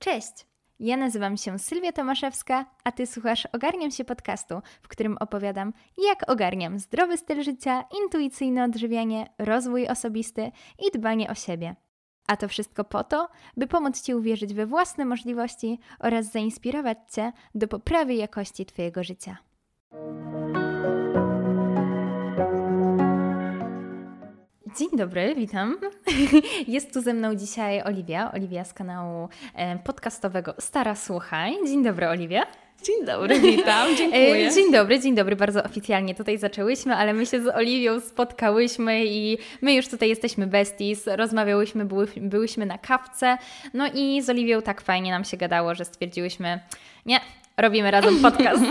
Cześć! Ja nazywam się Sylwia Tomaszewska, a Ty słuchasz Ogarniam się podcastu, w którym opowiadam, jak ogarniam zdrowy styl życia, intuicyjne odżywianie, rozwój osobisty i dbanie o siebie. A to wszystko po to, by pomóc Ci uwierzyć we własne możliwości oraz zainspirować Cię do poprawy jakości Twojego życia. Dzień dobry, witam. Jest tu ze mną dzisiaj Oliwia, Oliwia z kanału e, podcastowego Stara Słuchaj. Dzień dobry, Oliwia. Dzień dobry, witam, dziękuję. E, dzień dobry, dzień dobry, bardzo oficjalnie tutaj zaczęłyśmy, ale my się z Oliwią spotkałyśmy i my już tutaj jesteśmy besties, rozmawiałyśmy, były, byłyśmy na kawce, no i z Oliwią tak fajnie nam się gadało, że stwierdziłyśmy, nie, robimy razem podcast.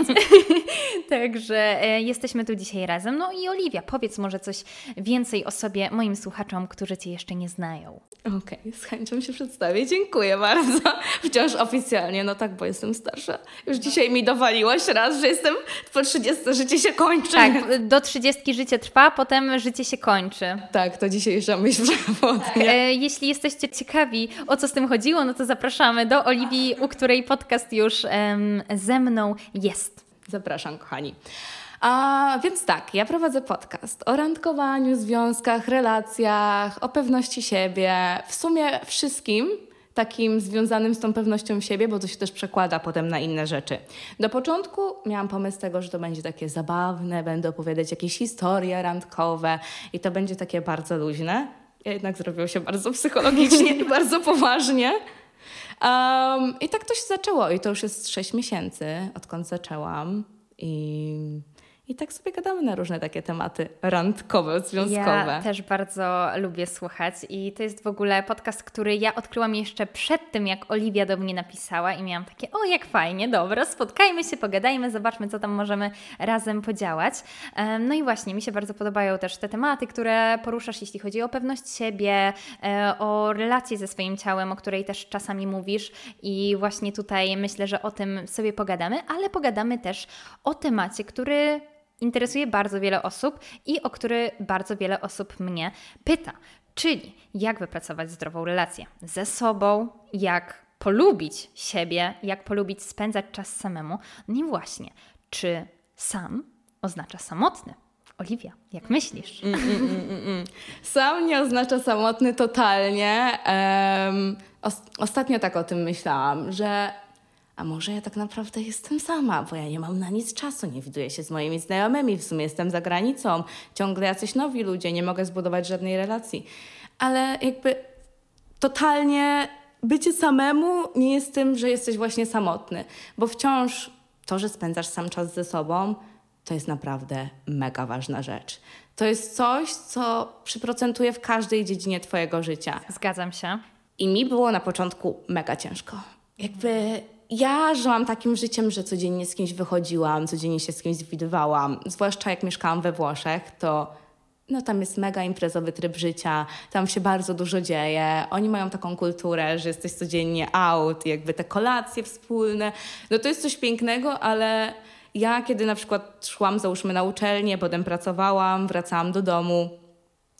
Także e, jesteśmy tu dzisiaj razem. No i Oliwia, powiedz może coś więcej o sobie moim słuchaczom, którzy Cię jeszcze nie znają. Okej, okay, z chęcią się przedstawię. Dziękuję bardzo. Wciąż oficjalnie, no tak, bo jestem starsza. Już dzisiaj mi dowaliłaś raz, że jestem po 30, życie się kończy. Tak, do 30 życie trwa, potem życie się kończy. Tak, to dzisiejsza myśl przewodnia. E, jeśli jesteście ciekawi, o co z tym chodziło, no to zapraszamy do Oliwii, u której podcast już em, ze mną jest. Zapraszam, kochani. A więc tak, ja prowadzę podcast o randkowaniu, związkach, relacjach, o pewności siebie, w sumie wszystkim takim związanym z tą pewnością siebie, bo to się też przekłada potem na inne rzeczy. Do początku miałam pomysł tego, że to będzie takie zabawne, będę opowiadać jakieś historie randkowe i to będzie takie bardzo luźne. Jednak zrobiło się bardzo psychologicznie i bardzo poważnie. Um, I tak to się zaczęło i to już jest 6 miesięcy, odkąd zaczęłam. I i tak sobie gadamy na różne takie tematy randkowe, związkowe. Ja też bardzo lubię słuchać i to jest w ogóle podcast, który ja odkryłam jeszcze przed tym, jak Oliwia do mnie napisała i miałam takie, o jak fajnie, dobra, spotkajmy się, pogadajmy, zobaczmy, co tam możemy razem podziałać. No i właśnie, mi się bardzo podobają też te tematy, które poruszasz, jeśli chodzi o pewność siebie, e, o relacje ze swoim ciałem, o której też czasami mówisz i właśnie tutaj myślę, że o tym sobie pogadamy, ale pogadamy też o temacie, który interesuje bardzo wiele osób i o który bardzo wiele osób mnie pyta. Czyli jak wypracować zdrową relację ze sobą, jak polubić siebie, jak polubić spędzać czas samemu. No i właśnie, czy sam oznacza samotny? Oliwia, jak myślisz? Mm, mm, mm, mm Sam nie oznacza samotny totalnie. Um, ostatnio tak o tym myślałam, że a może ja tak naprawdę jestem sama, bo ja nie mam na nic czasu, nie widuję się z moimi znajomymi, w sumie jestem za granicą, ciągle jacyś nowi ludzie, nie mogę zbudować żadnej relacji. Ale jakby totalnie bycie samemu nie jest tym, że jesteś właśnie samotny, bo wciąż to, że spędzasz sam czas ze sobą, to jest naprawdę mega ważna rzecz. To jest coś, co przyprocentuje w każdej dziedzinie Twojego życia. Zgadzam się. I mi było na początku mega ciężko. Jakby ja żyłam takim życiem, że codziennie z kimś wychodziłam, codziennie się z kimś widywałam. Zwłaszcza jak mieszkałam we Włoszech, to no tam jest mega imprezowy tryb życia, tam się bardzo dużo dzieje. Oni mają taką kulturę, że jesteś codziennie out, jakby te kolacje wspólne. No to jest coś pięknego, ale ja kiedy na przykład szłam załóżmy na uczelnię, potem pracowałam, wracałam do domu,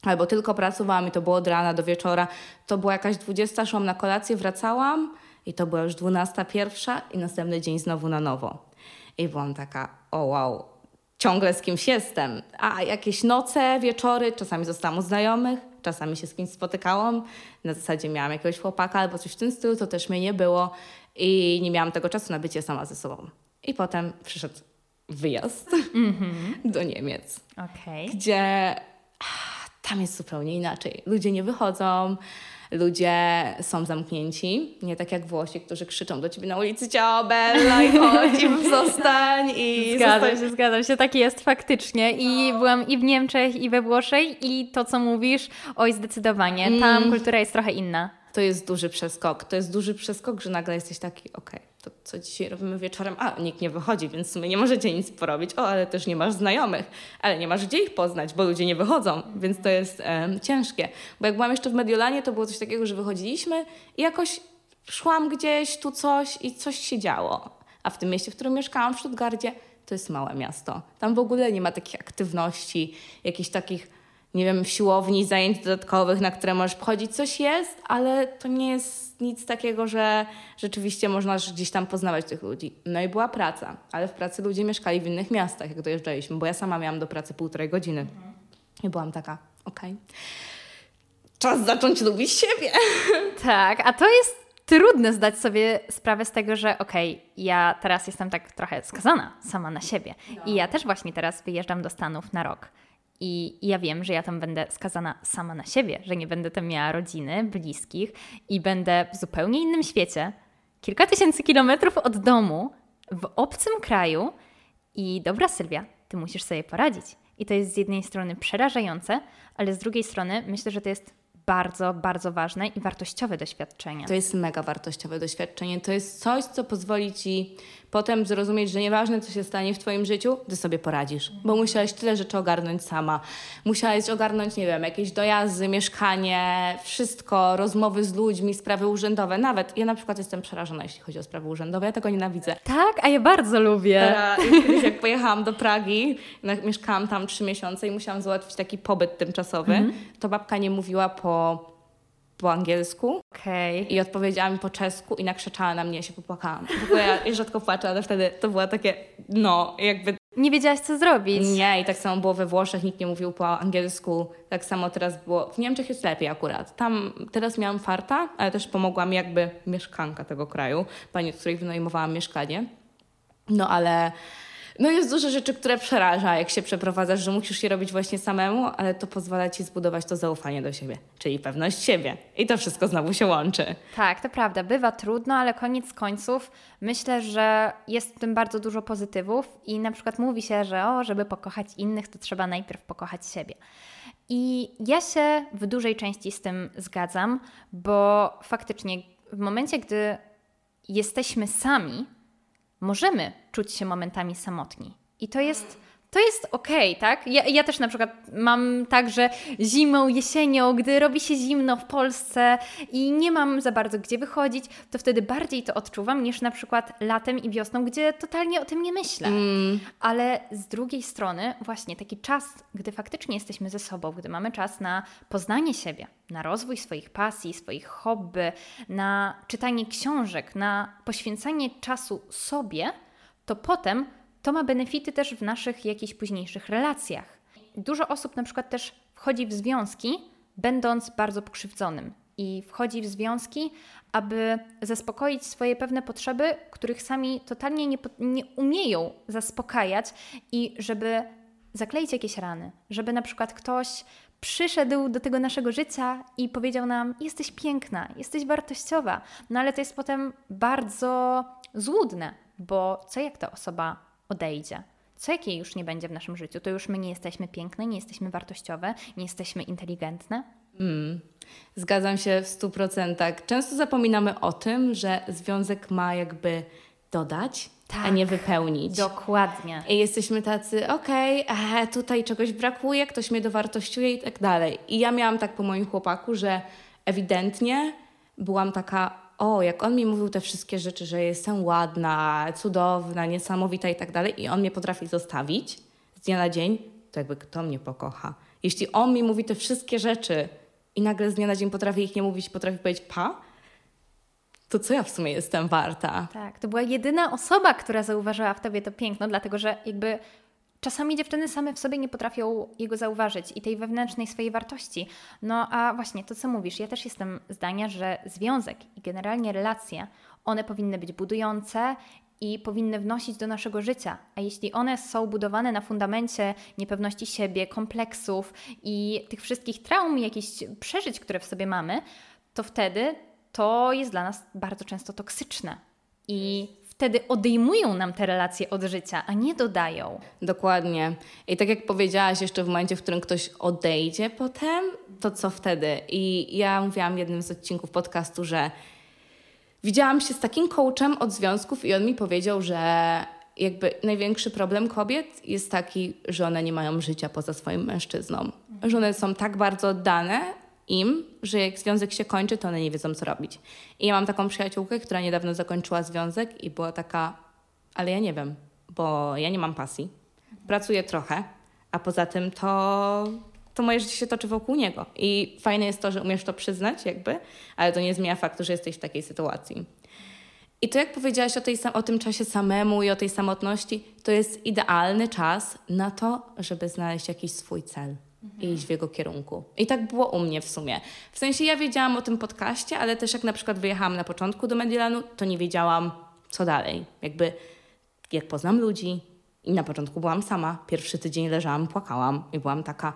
albo tylko pracowałam i to było od rana do wieczora, to była jakaś dwudziesta, szłam na kolację, wracałam, i to była już dwunasta pierwsza i następny dzień znowu na nowo. I byłam taka, o wow, ciągle z kimś jestem. A jakieś noce, wieczory, czasami zostałam u znajomych, czasami się z kimś spotykałam. Na zasadzie miałam jakiegoś chłopaka albo coś w tym stylu, to też mnie nie było. I nie miałam tego czasu na bycie sama ze sobą. I potem przyszedł wyjazd mm -hmm. do Niemiec, okay. gdzie tam jest zupełnie inaczej. Ludzie nie wychodzą, ludzie są zamknięci, nie tak jak Włosi, którzy krzyczą do ciebie na ulicy ciao Bella i chodź i zostań i Zgadzam zostań. się, zgadzam się, tak jest faktycznie i no. byłam i w Niemczech i we Włoszech i to co mówisz, oj zdecydowanie, tam mm. kultura jest trochę inna. To jest duży przeskok, to jest duży przeskok, że nagle jesteś taki okej, okay to co dzisiaj robimy wieczorem? A, nikt nie wychodzi, więc w sumie nie możecie nic porobić. O, ale też nie masz znajomych, ale nie masz gdzie ich poznać, bo ludzie nie wychodzą, więc to jest um, ciężkie. Bo jak byłam jeszcze w Mediolanie, to było coś takiego, że wychodziliśmy i jakoś szłam gdzieś, tu coś i coś się działo. A w tym mieście, w którym mieszkałam, w Stuttgardzie, to jest małe miasto. Tam w ogóle nie ma takich aktywności, jakichś takich nie wiem, siłowni, zajęć dodatkowych, na które możesz chodzić, coś jest, ale to nie jest nic takiego, że rzeczywiście można gdzieś tam poznawać tych ludzi. No i była praca, ale w pracy ludzie mieszkali w innych miastach, jak dojeżdżaliśmy, bo ja sama miałam do pracy półtorej godziny. Mhm. I byłam taka, okej. Okay. Czas zacząć lubić siebie. Tak, a to jest trudno zdać sobie sprawę z tego, że okej, okay, ja teraz jestem tak trochę skazana sama na siebie. I ja też właśnie teraz wyjeżdżam do Stanów na rok. I ja wiem, że ja tam będę skazana sama na siebie, że nie będę tam miała rodziny, bliskich i będę w zupełnie innym świecie, kilka tysięcy kilometrów od domu, w obcym kraju. I dobra, Sylwia, ty musisz sobie poradzić. I to jest z jednej strony przerażające, ale z drugiej strony myślę, że to jest bardzo, bardzo ważne i wartościowe doświadczenie. To jest mega wartościowe doświadczenie. To jest coś, co pozwoli ci potem zrozumieć, że nieważne, co się stanie w Twoim życiu, Ty sobie poradzisz, bo musiałeś tyle rzeczy ogarnąć sama. Musiałeś ogarnąć, nie wiem, jakieś dojazdy, mieszkanie, wszystko, rozmowy z ludźmi, sprawy urzędowe. Nawet ja na przykład jestem przerażona, jeśli chodzi o sprawy urzędowe, ja tego nienawidzę. Tak, a ja bardzo lubię. jak pojechałam do Pragi, mieszkałam tam trzy miesiące i musiałam załatwić taki pobyt tymczasowy, -hmm. to babka nie mówiła po po angielsku okay. i odpowiedziała mi po czesku i nakrzyczała na mnie, ja się popłakałam. W ogóle ja rzadko płaczę, ale wtedy to było takie, no, jakby... Nie wiedziałaś, co zrobić. Nie, i tak samo było we Włoszech, nikt nie mówił po angielsku. Tak samo teraz było, w Niemczech jest lepiej akurat. Tam teraz miałam farta, ale też pomogła mi jakby mieszkanka tego kraju, pani, od której wynajmowałam mieszkanie. No ale no jest dużo rzeczy, które przeraża, jak się przeprowadzasz, że musisz je robić właśnie samemu, ale to pozwala ci zbudować to zaufanie do siebie, czyli pewność siebie. I to wszystko znowu się łączy. Tak, to prawda. Bywa trudno, ale koniec końców myślę, że jest w tym bardzo dużo pozytywów i na przykład mówi się, że o, żeby pokochać innych, to trzeba najpierw pokochać siebie. I ja się w dużej części z tym zgadzam, bo faktycznie w momencie, gdy jesteśmy sami, możemy czuć się momentami samotni. I to jest to jest okej, okay, tak? Ja, ja, też na przykład mam tak, że zimą, jesienią, gdy robi się zimno w Polsce i nie mam za bardzo gdzie wychodzić, to wtedy bardziej to odczuwam niż na przykład latem i wiosną, gdzie totalnie o tym nie myślę. Mm. Ale z drugiej strony, właśnie taki czas, gdy faktycznie jesteśmy ze sobą, gdy mamy czas na poznanie siebie, na rozwój swoich pasji, swoich hobby, na czytanie książek, na poświęcanie czasu sobie, to potem to ma benefity też w naszych jakichś późniejszych relacjach. Dużo osób na przykład też wchodzi w związki, będąc bardzo pokrzywdzonym. I wchodzi w związki, aby zaspokoić swoje pewne potrzeby, których sami totalnie nie, nie umieją zaspokajać, i żeby zakleić jakieś rany, żeby na przykład ktoś przyszedł do tego naszego życia i powiedział nam: Jesteś piękna, jesteś wartościowa. No ale to jest potem bardzo złudne, bo co jak ta osoba odejdzie. Co jakiej już nie będzie w naszym życiu? To już my nie jesteśmy piękne, nie jesteśmy wartościowe, nie jesteśmy inteligentne? Mm, zgadzam się w stu procentach. Często zapominamy o tym, że związek ma jakby dodać, tak, a nie wypełnić. Dokładnie. I jesteśmy tacy, okej, okay, tutaj czegoś brakuje, ktoś mnie dowartościuje i tak dalej. I ja miałam tak po moim chłopaku, że ewidentnie byłam taka o, jak on mi mówił te wszystkie rzeczy, że jestem ładna, cudowna, niesamowita i tak dalej, i on mnie potrafi zostawić z dnia na dzień, to jakby kto mnie pokocha. Jeśli on mi mówi te wszystkie rzeczy i nagle z dnia na dzień potrafi ich nie mówić, potrafi powiedzieć pa, to co ja w sumie jestem warta? Tak, to była jedyna osoba, która zauważyła w tobie to piękno, dlatego że jakby Czasami dziewczyny same w sobie nie potrafią jego zauważyć i tej wewnętrznej swojej wartości. No a właśnie to, co mówisz, ja też jestem zdania, że związek i generalnie relacje, one powinny być budujące i powinny wnosić do naszego życia. A jeśli one są budowane na fundamencie niepewności siebie, kompleksów i tych wszystkich traum, jakichś przeżyć, które w sobie mamy, to wtedy to jest dla nas bardzo często toksyczne. I wtedy odejmują nam te relacje od życia, a nie dodają. Dokładnie. I tak jak powiedziałaś, jeszcze w momencie, w którym ktoś odejdzie potem, to co wtedy? I ja mówiłam w jednym z odcinków podcastu, że widziałam się z takim coachem od związków i on mi powiedział, że jakby największy problem kobiet jest taki, że one nie mają życia poza swoim mężczyzną. Że one są tak bardzo oddane, im, że jak związek się kończy, to one nie wiedzą, co robić. I ja mam taką przyjaciółkę, która niedawno zakończyła związek i była taka, ale ja nie wiem, bo ja nie mam pasji. Pracuję trochę, a poza tym to to moje życie się toczy wokół niego. I fajne jest to, że umiesz to przyznać, jakby, ale to nie zmienia faktu, że jesteś w takiej sytuacji. I to, jak powiedziałaś o, tej, o tym czasie samemu i o tej samotności, to jest idealny czas na to, żeby znaleźć jakiś swój cel i iść w jego kierunku. I tak było u mnie w sumie. W sensie ja wiedziałam o tym podcaście, ale też jak na przykład wyjechałam na początku do Mediolanu, to nie wiedziałam, co dalej. Jakby jak poznam ludzi. I na początku byłam sama. Pierwszy tydzień leżałam, płakałam i byłam taka,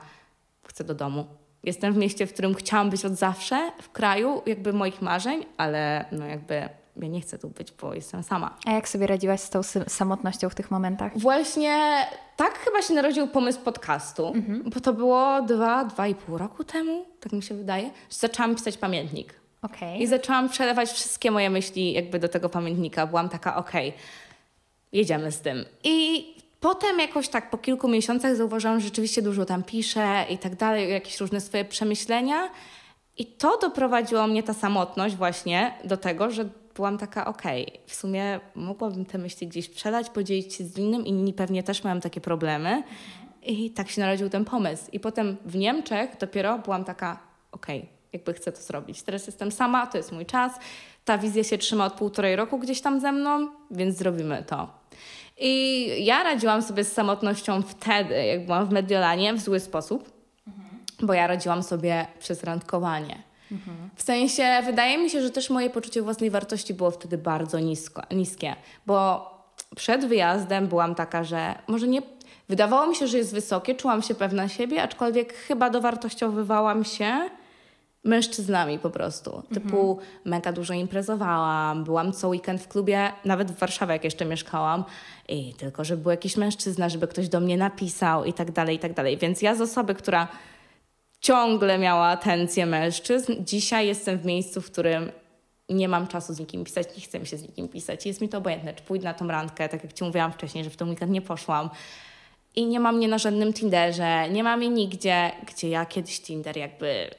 chcę do domu. Jestem w mieście, w którym chciałam być od zawsze, w kraju jakby moich marzeń, ale no jakby ja nie chcę tu być, bo jestem sama. A jak sobie radziłaś z tą samotnością w tych momentach? Właśnie tak chyba się narodził pomysł podcastu, mhm. bo to było dwa, dwa i pół roku temu, tak mi się wydaje, że zaczęłam pisać pamiętnik. Okay. I zaczęłam przelewać wszystkie moje myśli jakby do tego pamiętnika. Byłam taka, okej, okay, jedziemy z tym. I potem jakoś tak po kilku miesiącach zauważyłam, że rzeczywiście dużo tam piszę i tak dalej, jakieś różne swoje przemyślenia. I to doprowadziło mnie, ta samotność właśnie, do tego, że byłam taka, okej, okay, w sumie mogłabym te myśli gdzieś przelać, podzielić się z innym, inni pewnie też mają takie problemy. I tak się narodził ten pomysł. I potem w Niemczech dopiero byłam taka, okej, okay, jakby chcę to zrobić. Teraz jestem sama, to jest mój czas. Ta wizja się trzyma od półtorej roku gdzieś tam ze mną, więc zrobimy to. I ja radziłam sobie z samotnością wtedy, jak byłam w Mediolanie, w zły sposób, mhm. bo ja radziłam sobie przez randkowanie. W sensie, wydaje mi się, że też moje poczucie własnej wartości było wtedy bardzo nisko, niskie, bo przed wyjazdem byłam taka, że może nie. Wydawało mi się, że jest wysokie, czułam się pewna siebie, aczkolwiek chyba dowartościowywałam się mężczyznami po prostu. Mhm. Typu mega dużo imprezowałam, byłam co weekend w klubie, nawet w Warszawie jak jeszcze mieszkałam i tylko, żeby był jakiś mężczyzna, żeby ktoś do mnie napisał i tak dalej, i tak dalej. Więc ja z osoby, która ciągle miała atencję mężczyzn. Dzisiaj jestem w miejscu, w którym nie mam czasu z nikim pisać, nie chcę mi się z nikim pisać. Jest mi to obojętne, czy pójdę na tą randkę, tak jak Ci mówiłam wcześniej, że w ten weekend nie poszłam. I nie mam mnie na żadnym Tinderze, nie mam mnie nigdzie, gdzie ja kiedyś Tinder jakby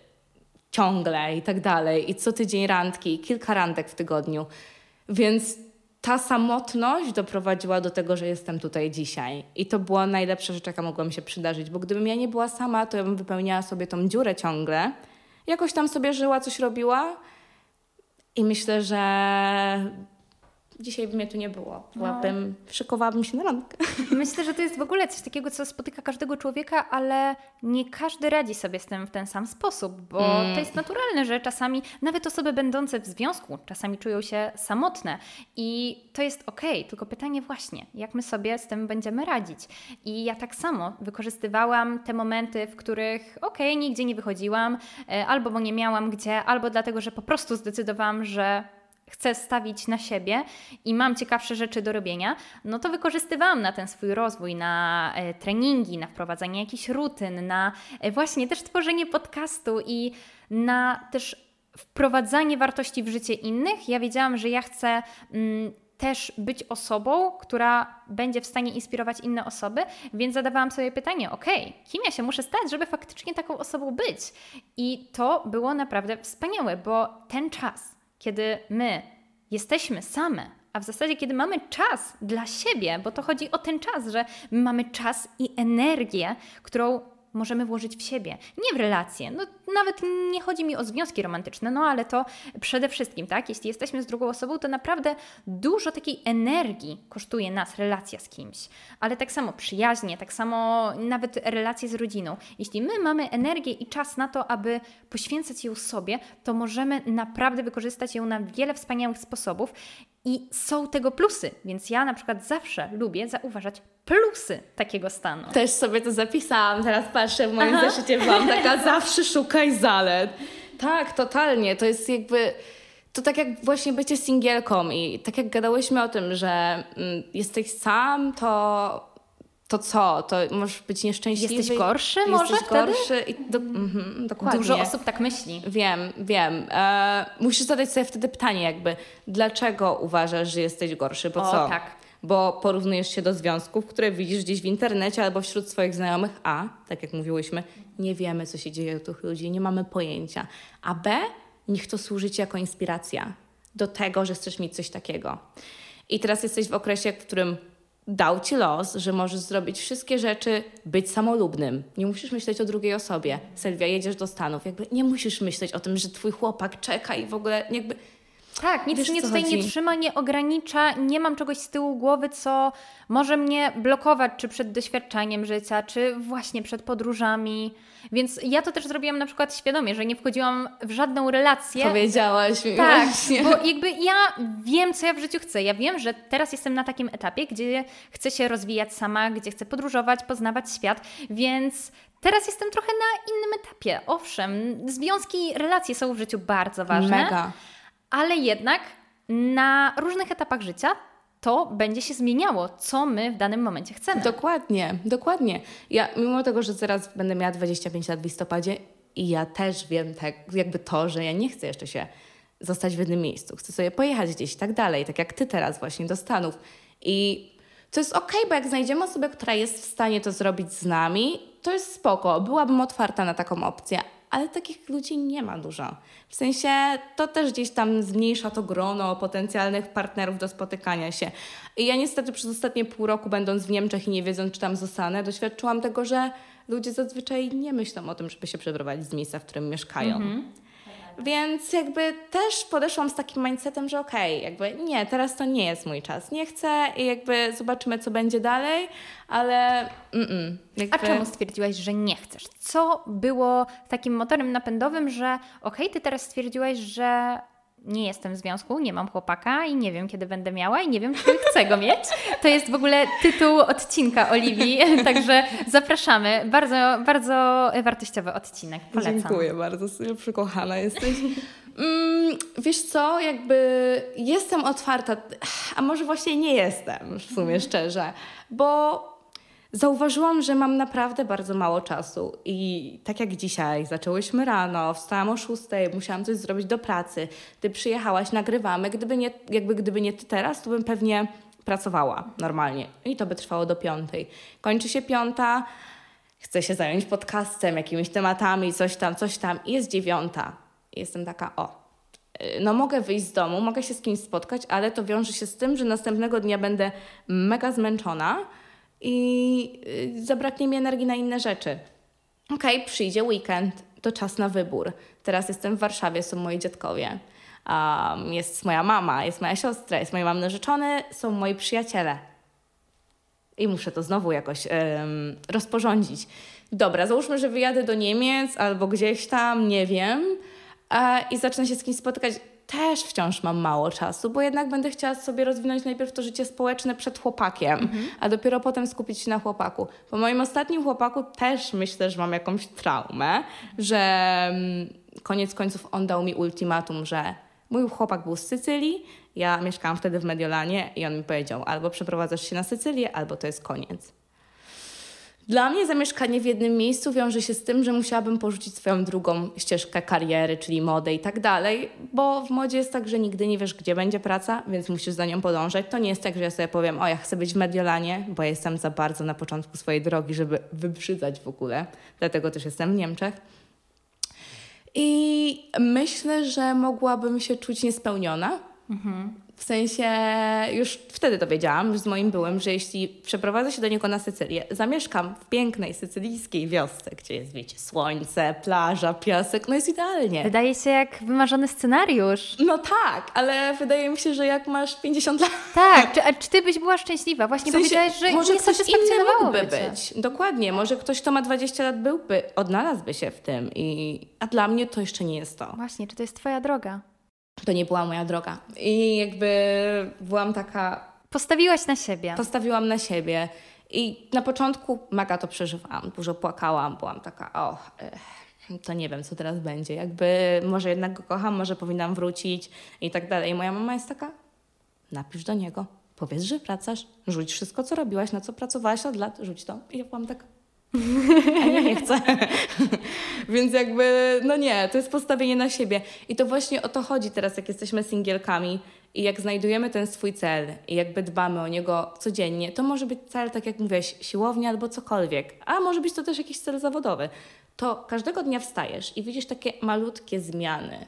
ciągle i tak dalej. I co tydzień randki, kilka randek w tygodniu. Więc ta samotność doprowadziła do tego, że jestem tutaj dzisiaj. I to była najlepsza rzecz, jaka mogła mi się przydarzyć, bo gdybym ja nie była sama, to ja bym wypełniała sobie tą dziurę ciągle. Jakoś tam sobie żyła, coś robiła. I myślę, że dzisiaj by mnie tu nie było. Byłabym, no. szykowałabym się na randkę. Myślę, że to jest w ogóle coś takiego, co spotyka każdego człowieka, ale nie każdy radzi sobie z tym w ten sam sposób, bo mm. to jest naturalne, że czasami nawet osoby będące w związku czasami czują się samotne i to jest okej, okay, tylko pytanie właśnie, jak my sobie z tym będziemy radzić. I ja tak samo wykorzystywałam te momenty, w których okej, okay, nigdzie nie wychodziłam, e, albo bo nie miałam gdzie, albo dlatego, że po prostu zdecydowałam, że chcę stawić na siebie i mam ciekawsze rzeczy do robienia, no to wykorzystywałam na ten swój rozwój, na e, treningi, na wprowadzanie jakichś rutyn, na e, właśnie też tworzenie podcastu i na też wprowadzanie wartości w życie innych. Ja wiedziałam, że ja chcę mm, też być osobą, która będzie w stanie inspirować inne osoby, więc zadawałam sobie pytanie, ok, kim ja się muszę stać, żeby faktycznie taką osobą być? I to było naprawdę wspaniałe, bo ten czas, kiedy my jesteśmy same, a w zasadzie kiedy mamy czas dla siebie, bo to chodzi o ten czas, że mamy czas i energię, którą możemy włożyć w siebie, nie w relacje. No, nawet nie chodzi mi o związki romantyczne, no ale to przede wszystkim, tak? Jeśli jesteśmy z drugą osobą, to naprawdę dużo takiej energii kosztuje nas relacja z kimś. Ale tak samo przyjaźnie, tak samo nawet relacje z rodziną. Jeśli my mamy energię i czas na to, aby poświęcać ją sobie, to możemy naprawdę wykorzystać ją na wiele wspaniałych sposobów i są tego plusy, więc ja na przykład zawsze lubię zauważać plusy takiego stanu. Też sobie to zapisałam, teraz patrzę w moim Aha. zeszycie, byłam taka zawsze szukaj zalet. Tak, totalnie, to jest jakby... To tak jak właśnie bycie singielką i tak jak gadałyśmy o tym, że mm, jesteś sam, to to co? To możesz być nieszczęśliwy. Jesteś gorszy jesteś może gorszy i do, mm, dokładnie. Dużo osób tak myśli. Wiem, wiem. E, musisz zadać sobie wtedy pytanie jakby, dlaczego uważasz, że jesteś gorszy? Bo o, co? tak. Bo porównujesz się do związków, które widzisz gdzieś w internecie albo wśród swoich znajomych, a, tak jak mówiłyśmy, nie wiemy, co się dzieje u tych ludzi, nie mamy pojęcia. A B, niech to służy Ci jako inspiracja do tego, że chcesz mieć coś takiego. I teraz jesteś w okresie, w którym dał ci los, że możesz zrobić wszystkie rzeczy, być samolubnym. Nie musisz myśleć o drugiej osobie. Sylwia, jedziesz do Stanów, jakby nie musisz myśleć o tym, że twój chłopak czeka i w ogóle jakby tak, nic Wiesz, mnie tutaj chodzi? nie trzyma, nie ogranicza, nie mam czegoś z tyłu głowy, co może mnie blokować, czy przed doświadczaniem życia, czy właśnie przed podróżami. Więc ja to też zrobiłam na przykład świadomie, że nie wchodziłam w żadną relację. powiedziałaś mi Tak, właśnie. bo jakby ja wiem, co ja w życiu chcę. Ja wiem, że teraz jestem na takim etapie, gdzie chcę się rozwijać sama, gdzie chcę podróżować, poznawać świat, więc teraz jestem trochę na innym etapie. Owszem, związki, relacje są w życiu bardzo ważne Mega. Ale jednak na różnych etapach życia to będzie się zmieniało, co my w danym momencie chcemy. Dokładnie, dokładnie. Ja, mimo tego, że zaraz będę miała 25 lat w listopadzie i ja też wiem tak, jakby to, że ja nie chcę jeszcze się zostać w jednym miejscu. Chcę sobie pojechać gdzieś i tak dalej, tak jak ty teraz właśnie do Stanów. I to jest okej, bo jak znajdziemy osobę, która jest w stanie to zrobić z nami, to jest spoko. Byłabym otwarta na taką opcję, ale takich ludzi nie ma dużo. W sensie to też gdzieś tam zmniejsza to grono potencjalnych partnerów do spotykania się. I ja niestety przez ostatnie pół roku, będąc w Niemczech i nie wiedząc, czy tam zostanę, doświadczyłam tego, że ludzie zazwyczaj nie myślą o tym, żeby się przeprowadzić z miejsca, w którym mieszkają. Więc jakby też podeszłam z takim mindsetem, że okej, jakby nie, teraz to nie jest mój czas. Nie chcę i jakby zobaczymy, co będzie dalej, ale jakby... A czemu stwierdziłaś, że nie chcesz? Co było takim motorem napędowym, że okej, ty teraz stwierdziłaś, że nie jestem w związku, nie mam chłopaka i nie wiem, kiedy będę miała i nie wiem, czy chcę go mieć. To jest w ogóle tytuł odcinka Oliwii, także zapraszamy. Bardzo, bardzo wartościowy odcinek, polecam. Dziękuję bardzo, przykochana jesteś. Mm, wiesz co, jakby jestem otwarta, a może właśnie nie jestem, w sumie szczerze, bo zauważyłam, że mam naprawdę bardzo mało czasu i tak jak dzisiaj, zaczęłyśmy rano, wstałam o 6, musiałam coś zrobić do pracy, ty przyjechałaś, nagrywamy, gdyby nie, jakby gdyby nie ty teraz, to bym pewnie pracowała normalnie i to by trwało do piątej. Kończy się piąta, chcę się zająć podcastem, jakimiś tematami, coś tam, coś tam. I jest dziewiąta. Jestem taka, o, no mogę wyjść z domu, mogę się z kimś spotkać, ale to wiąże się z tym, że następnego dnia będę mega zmęczona i y, zabraknie mi energii na inne rzeczy. Okej, przyjdzie weekend, to czas na wybór. Teraz jestem w Warszawie, są moi dziadkowie. Um, jest moja mama, jest moja siostra, jest mój mam narzeczony, są moi przyjaciele. I muszę to znowu jakoś em, rozporządzić. Dobra, załóżmy, że wyjadę do Niemiec albo gdzieś tam, nie wiem, a, i zacznę się z kimś spotykać. Też wciąż mam mało czasu, bo jednak będę chciała sobie rozwinąć najpierw to życie społeczne przed chłopakiem, a dopiero potem skupić się na chłopaku. Po moim ostatnim chłopaku też myślę, że mam jakąś traumę, że mm, koniec końców on dał mi ultimatum, że mój chłopak był z Sycylii, ja mieszkałam wtedy w Mediolanie i on mi powiedział, albo przeprowadzasz się na Sycylię, albo to jest koniec. Dla mnie zamieszkanie w jednym miejscu wiąże się z tym, że musiałabym porzucić swoją drugą ścieżkę kariery, czyli modę i tak dalej, bo w modzie jest tak, że nigdy nie wiesz, gdzie będzie praca, więc musisz za nią podążać. To nie jest tak, że ja sobie powiem, o ja chcę być w Mediolanie, bo jestem za bardzo na początku swojej drogi, żeby wybrzydzać w ogóle. Dlatego też jestem w Niemczech. I myślę, że mogłabym się czuć niespełniona. W sensie już wtedy to wiedziałam z moim byłem, że jeśli przeprowadzę się do niego na Sycylię, zamieszkam w pięknej sycylijskiej wiosce, gdzie jest, wiecie, słońce, plaża, piasek, no jest idealnie. Wydaje się jak wymarzony scenariusz. No tak, ale wydaje mi się, że jak masz 50 lat, Tak, czy, a czy ty byś była szczęśliwa? Właśnie w sensie, powiedziałaś, że może nie ktoś inny mógłby być. Dokładnie, może ktoś, kto ma 20 lat byłby, odnalazłby się w tym. I, a dla mnie to jeszcze nie jest to. Właśnie, czy to jest twoja droga? To nie była moja droga. I jakby byłam taka Postawiłaś na siebie. Postawiłam na siebie i na początku mega to przeżywałam, dużo płakałam, byłam taka, o, to nie wiem, co teraz będzie, jakby może jednak go kocham, może powinnam wrócić i tak dalej. I moja mama jest taka, napisz do niego, powiedz, że wracasz, rzuć wszystko, co robiłaś, na co pracowałaś od lat, rzuć to. I ja byłam tak, a nie, nie chcę. Więc jakby, no nie, to jest postawienie na siebie. I to właśnie o to chodzi teraz, jak jesteśmy singielkami i jak znajdujemy ten swój cel i jakby dbamy o niego codziennie, to może być cel, tak jak mówiłaś, siłownia albo cokolwiek, a może być to też jakiś cel zawodowy. To każdego dnia wstajesz i widzisz takie malutkie zmiany.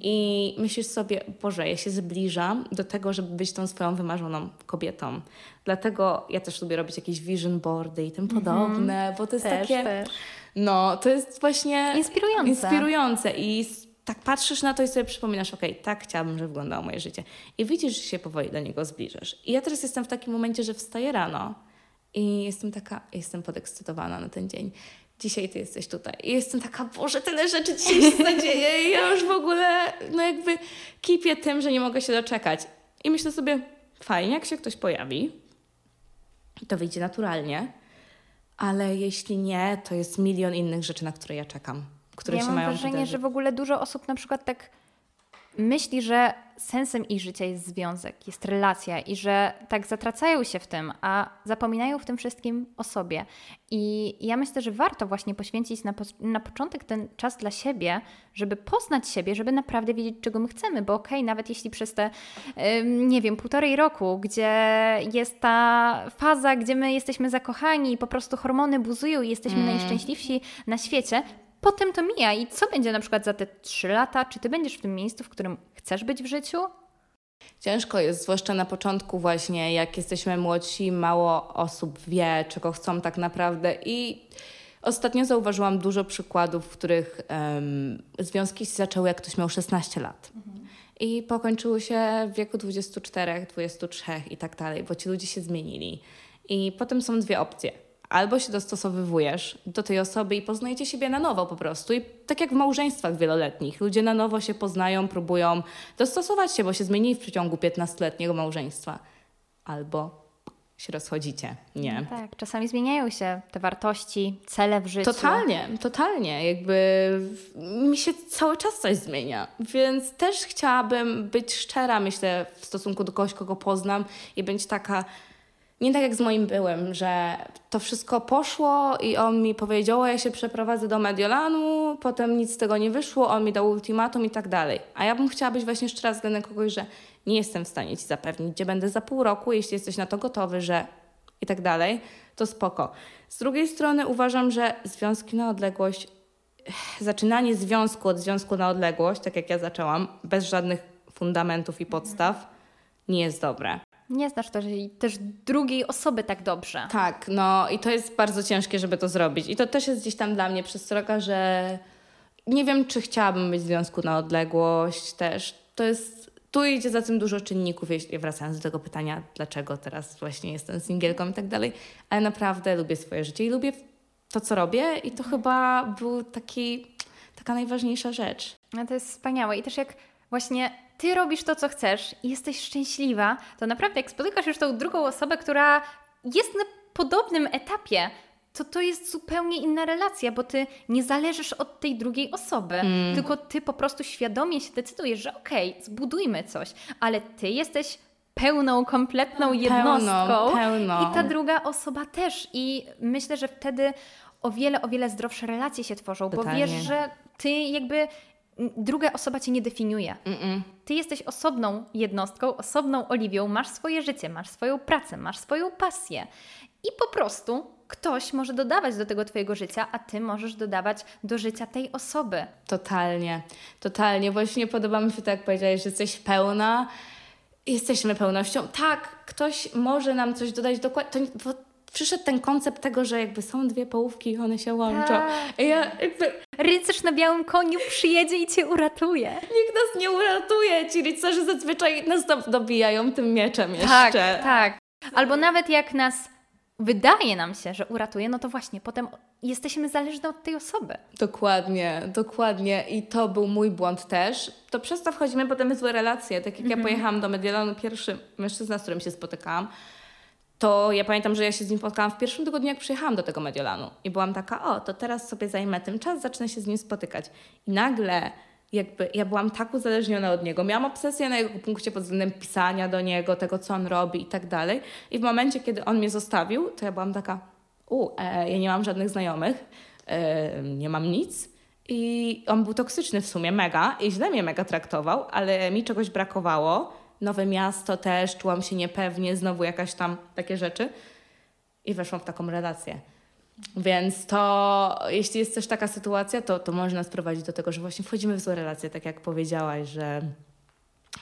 I myślisz sobie, Boże, ja się zbliżam do tego, żeby być tą swoją wymarzoną kobietą. Dlatego ja też lubię robić jakieś vision boardy i tym podobne, bo to jest Też, takie... też. No, to jest właśnie... Inspirujące. Inspirujące i tak patrzysz na to i sobie przypominasz, okej, tak chciałabym, żeby wyglądało moje życie. I widzisz, że się powoli do niego zbliżasz. I ja teraz jestem w takim momencie, że wstaję rano i jestem taka, jestem podekscytowana na ten dzień. Dzisiaj ty jesteś tutaj. I jestem taka, Boże, tyle rzeczy dzisiaj się zadzieje i ja już w ogóle, no jakby kipię tym, że nie mogę się doczekać. I myślę sobie, fajnie, jak się ktoś pojawi, to wyjdzie naturalnie, ale jeśli nie, to jest milion innych rzeczy, na które ja czekam, które ja się mam mają wrażenie, wydarzyć. że w ogóle dużo osób na przykład tak myśli, że sensem ich życia jest związek, jest relacja i że tak zatracają się w tym, a zapominają w tym wszystkim o sobie. I ja myślę, że warto właśnie poświęcić na, po, na początek ten czas dla siebie, żeby poznać siebie, żeby naprawdę wiedzieć, czego my chcemy, bo okej, nawet jeśli przez te, nie wiem, półtorej roku, gdzie jest ta faza, gdzie my jesteśmy zakochani i po prostu hormony buzują i jesteśmy najszczęśliwsi na świecie, potem to mija i co będzie na przykład za te trzy lata? Czy ty będziesz w tym miejscu, w którym chcesz być w życiu? Ciężko jest, zwłaszcza na początku właśnie, jak jesteśmy młodsi, mało osób wie, czego chcą tak naprawdę i ostatnio zauważyłam dużo przykładów, w których em, związki się zaczęły, jak ktoś miał 16 lat. I pokończyły się w wieku 24, 23 i tak dalej, bo ci ludzie się zmienili. I potem są dwie opcje. Albo się dostosowywujesz do tej osoby i poznajecie siebie na nowo po prostu. I tak jak w małżeństwach wieloletnich, ludzie na nowo się poznają, próbują dostosować się, bo się zmienili w przeciągu 15-letniego małżeństwa. Albo się rozchodzicie. Nie. Tak, czasami zmieniają się te wartości, cele w życiu. Totalnie, totalnie. Jakby mi się cały czas coś zmienia. Więc też chciałabym być szczera, myślę, w stosunku do kogoś, kogo poznam i być taka. Nie tak jak z moim byłem, że to wszystko poszło i on mi powiedział, ja się przeprowadzę do Mediolanu, potem nic z tego nie wyszło, on mi dał ultimatum i tak dalej. A ja bym chciała być właśnie szczera względem kogoś, że nie jestem w stanie Ci zapewnić, gdzie będę za pół roku, jeśli jesteś na to gotowy, że i tak dalej, to spoko. Z drugiej strony uważam, że związki na odległość, zaczynanie związku od związku na odległość, tak jak ja zaczęłam, bez żadnych fundamentów i podstaw, nie jest dobre. Nie znasz też, też drugiej osoby tak dobrze. Tak, no i to jest bardzo ciężkie, żeby to zrobić. I to też jest gdzieś tam dla mnie przestroga, że nie wiem, czy chciałabym być w związku na odległość też. To jest, tu idzie za tym dużo czynników, jeśli wracając do tego pytania, dlaczego teraz właśnie jestem singielką i tak dalej, ale naprawdę lubię swoje życie i lubię to, co robię i to chyba był taki, taka najważniejsza rzecz. No to jest wspaniałe. I też jak właśnie ty robisz to, co chcesz i jesteś szczęśliwa, to naprawdę jak spotykasz już tą drugą osobę, która jest na podobnym etapie, to to jest zupełnie inna relacja, bo ty nie zależysz od tej drugiej osoby, tylko ty po prostu świadomie się decydujesz, że okej, zbudujmy coś, ale ty jesteś pełną, kompletną jednostką pełną. i ta druga osoba też. I myślę, że wtedy o wiele, o wiele zdrowsze relacje się tworzą, bo wiesz, że ty jakby druga osoba cię nie definiuje. Mm-mm. Ty jesteś osobną jednostką, osobną Oliwią, masz swoje życie, masz swoją pracę, masz swoją pasję. I po prostu ktoś może dodawać do tego twojego życia, a ty możesz dodawać do życia tej osoby. Totalnie, totalnie. Właśnie podoba mi się to, jak powiedziałeś, że jesteś pełna. Jesteśmy pełnością. Tak, ktoś może nam coś dodać dokładnie. To, przyszedł ten koncept tego, że jakby są dwie połówki i one się łączą. Tak. Ja jakby Rycerz na białym koniu przyjedzie i cię uratuje. nikt nas nie uratuje. Ci rycerze zazwyczaj nas do, dobijają tym mieczem jeszcze. Tak, tak. Albo nawet jak nas wydaje nam się, że uratuje, no to właśnie potem jesteśmy zależne od tej osoby. Dokładnie, dokładnie. I to był mój błąd też. To przez to wchodzimy potem w złe relacje. Tak jak ja pojechałam do Mediolanu, pierwszy mężczyzna, z którym się spotykałam, to ja pamiętam, że ja się z nim spotkałam w pierwszym tygodniu, jak przyjechałam do tego Mediolanu. I byłam taka, o, to teraz sobie zajmę tym czas, zacznę się z nim spotykać. I nagle jakby ja byłam tak uzależniona od niego. Miałam obsesję na jego punkcie pod względem pisania do niego, tego, co on robi i tak dalej. I w momencie, kiedy on mnie zostawił, to ja byłam taka, u, e, ja nie mam żadnych znajomych, e, nie mam nic. I on był toksyczny w sumie, mega, i źle mnie mega traktował, ale mi czegoś brakowało. Nowe miasto też, czułam się niepewnie, znowu jakaś tam takie rzeczy. I weszłam w taką relację. Więc to, jeśli jest też taka sytuacja, to, to można sprowadzić do tego, że właśnie wchodzimy w złe relacje, tak jak powiedziałaś, że,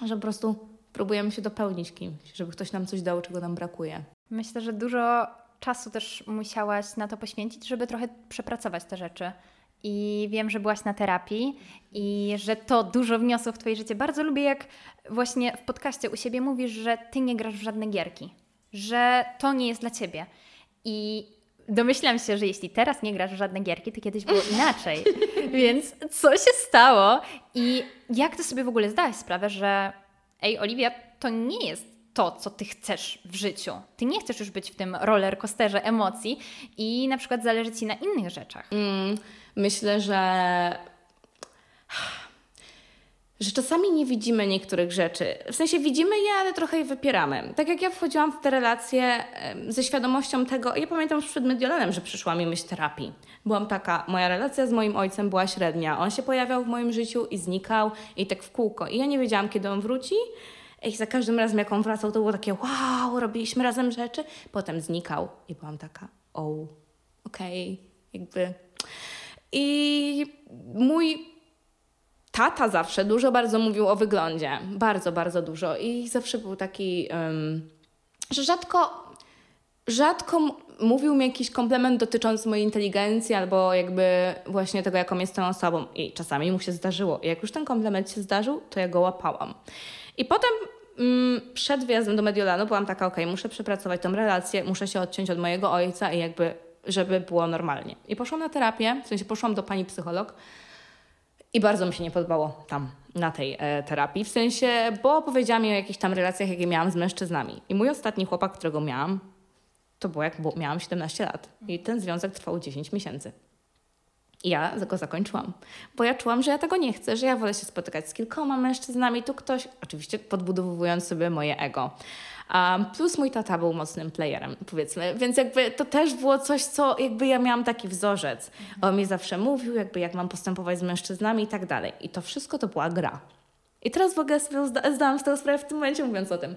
że po prostu próbujemy się dopełnić kimś, żeby ktoś nam coś dał, czego nam brakuje. Myślę, że dużo czasu też musiałaś na to poświęcić, żeby trochę przepracować te rzeczy. I wiem, że byłaś na terapii i że to dużo wniosło w Twoje życie. Bardzo lubię, jak właśnie w podcaście u siebie mówisz, że Ty nie grasz w żadne gierki, że to nie jest dla Ciebie. I domyślam się, że jeśli teraz nie grasz w żadne gierki, to kiedyś było inaczej. Więc co się stało i jak Ty sobie w ogóle zdałaś sprawę, że ej, Oliwia, to nie jest to, co ty chcesz w życiu. Ty nie chcesz już być w tym roller coasterze emocji i na przykład zależy ci na innych rzeczach. Mm, myślę, że że czasami nie widzimy niektórych rzeczy. W sensie widzimy je, ale trochę je wypieramy. Tak jak ja wchodziłam w te relacje ze świadomością tego, ja pamiętam już przed Mediolanem, że przyszła mi myśl terapii. Byłam taka, moja relacja z moim ojcem była średnia. On się pojawiał w moim życiu i znikał i tak w kółko. I ja nie wiedziałam, kiedy on wróci. I za każdym razem, jak on wracał, to było takie wow, robiliśmy razem rzeczy. Potem znikał i byłam taka, o, okej, okay, jakby... I mój tata zawsze dużo bardzo mówił o wyglądzie. Bardzo, bardzo dużo. I zawsze był taki, um, że rzadko, rzadko mówił mi jakiś komplement dotyczący mojej inteligencji albo jakby właśnie tego, jaką jestem osobą. I czasami mu się zdarzyło. I jak już ten komplement się zdarzył, to ja go łapałam. I potem mm, przed wyjazdem do Mediolanu byłam taka, okay, muszę przepracować tą relację, muszę się odciąć od mojego ojca i jakby, żeby było normalnie. I poszłam na terapię, w sensie poszłam do pani psycholog, i bardzo mi się nie podobało tam, na tej e, terapii. W sensie, bo powiedziała mi o jakichś tam relacjach, jakie miałam z mężczyznami. I mój ostatni chłopak, którego miałam, to było jak miałam 17 lat. I ten związek trwał 10 miesięcy. I ja go zakończyłam, bo ja czułam, że ja tego nie chcę, że ja wolę się spotykać z kilkoma mężczyznami. Tu ktoś, oczywiście podbudowując sobie moje ego. Um, plus mój tata był mocnym playerem, powiedzmy, więc jakby to też było coś, co jakby ja miałam taki wzorzec. On mi zawsze mówił, jakby jak mam postępować z mężczyznami i tak dalej. I to wszystko to była gra. I teraz w ogóle sobie zda zdałam tego sprawę w tym momencie, mówiąc o tym.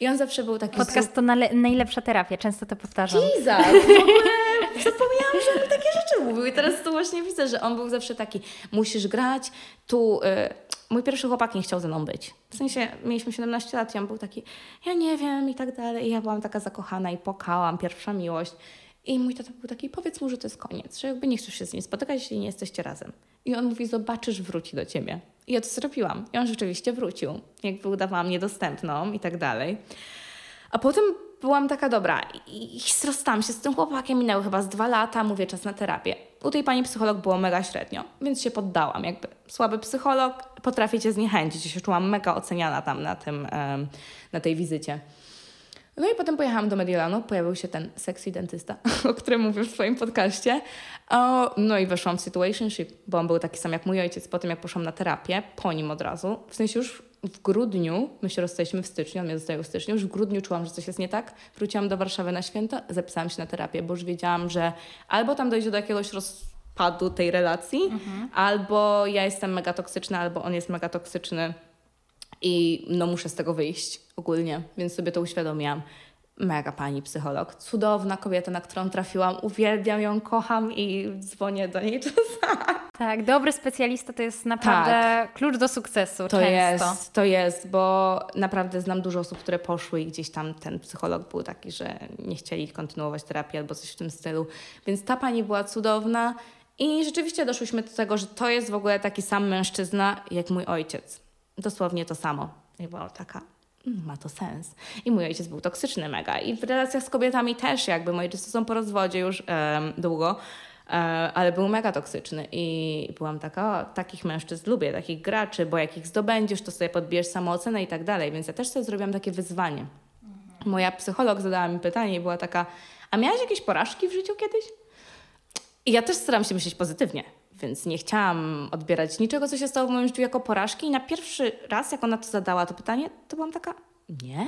I on zawsze był taki... Podcast to najlepsza terapia, często to powtarzam. Jesus! W ogóle zapomniałam, że on takie rzeczy mówił. I teraz to właśnie widzę, że on był zawsze taki, musisz grać, tu... Y mój pierwszy chłopak nie chciał ze mną być. W sensie mieliśmy 17 lat i on był taki, ja nie wiem i tak dalej. I ja byłam taka zakochana i pokałam, pierwsza miłość. I mój tata był taki, powiedz mu, że to jest koniec, że jakby nie chcesz się z nim spotykać, jeśli nie jesteście razem. I on mówi, zobaczysz, wróci do ciebie. I ja to zrobiłam. I on rzeczywiście wrócił. Jakby udawałam niedostępną i tak dalej. A potem byłam taka dobra i, rozstałam się z tym chłopakiem, minęły chyba z dwa lata, mówię czas na terapię. U tej pani psycholog było mega średnio, więc się poddałam. Jakby słaby psycholog potrafi cię zniechęcić. Ja się czułam mega oceniana tam na, tym, na tej wizycie. No i potem pojechałam do Mediolanu, pojawił się ten sexy dentysta, o którym mówię w swoim podcaście. no i weszłam w situationship, bo on był taki sam jak mój ojciec. Potem jak poszłam na terapię, po nim od razu, w sensie już w grudniu, my się rozstaliśmy w styczniu, on mnie zostaje w styczniu, już w grudniu czułam, że coś jest nie tak. Wróciłam do Warszawy na święta, zapisałam się na terapię, bo już wiedziałam, że albo tam dojdzie do jakiegoś rozpadu tej relacji, mhm. albo ja jestem mega toksyczna, albo on jest mega toksyczny i no muszę z tego wyjść ogólnie, więc sobie to uświadomiłam mega pani psycholog. Cudowna kobieta, na którą trafiłam. Uwielbiam ją, kocham i dzwonię do niej czasami. Tak, dobry specjalista to jest naprawdę tak. klucz do sukcesu. To często. jest, to jest, bo naprawdę znam dużo osób, które poszły i gdzieś tam ten psycholog był taki, że nie chcieli kontynuować terapii albo coś w tym stylu. Więc ta pani była cudowna i rzeczywiście doszłyśmy do tego, że to jest w ogóle taki sam mężczyzna jak mój ojciec. Dosłownie to samo. I była taka, ma to sens. I mój ojciec był toksyczny mega. I w relacjach z kobietami też jakby. Moi rodzice są po rozwodzie już um, długo, um, ale był mega toksyczny. I byłam taka, o, takich mężczyzn lubię, takich graczy, bo jak ich zdobędziesz, to sobie podbierz samoocenę i tak dalej. Więc ja też sobie zrobiłam takie wyzwanie. Moja psycholog zadała mi pytanie i była taka, a miałaś jakieś porażki w życiu kiedyś? I ja też staram się myśleć pozytywnie więc nie chciałam odbierać niczego, co się stało w moim życiu jako porażki. I na pierwszy raz, jak ona to zadała to pytanie, to byłam taka, nie.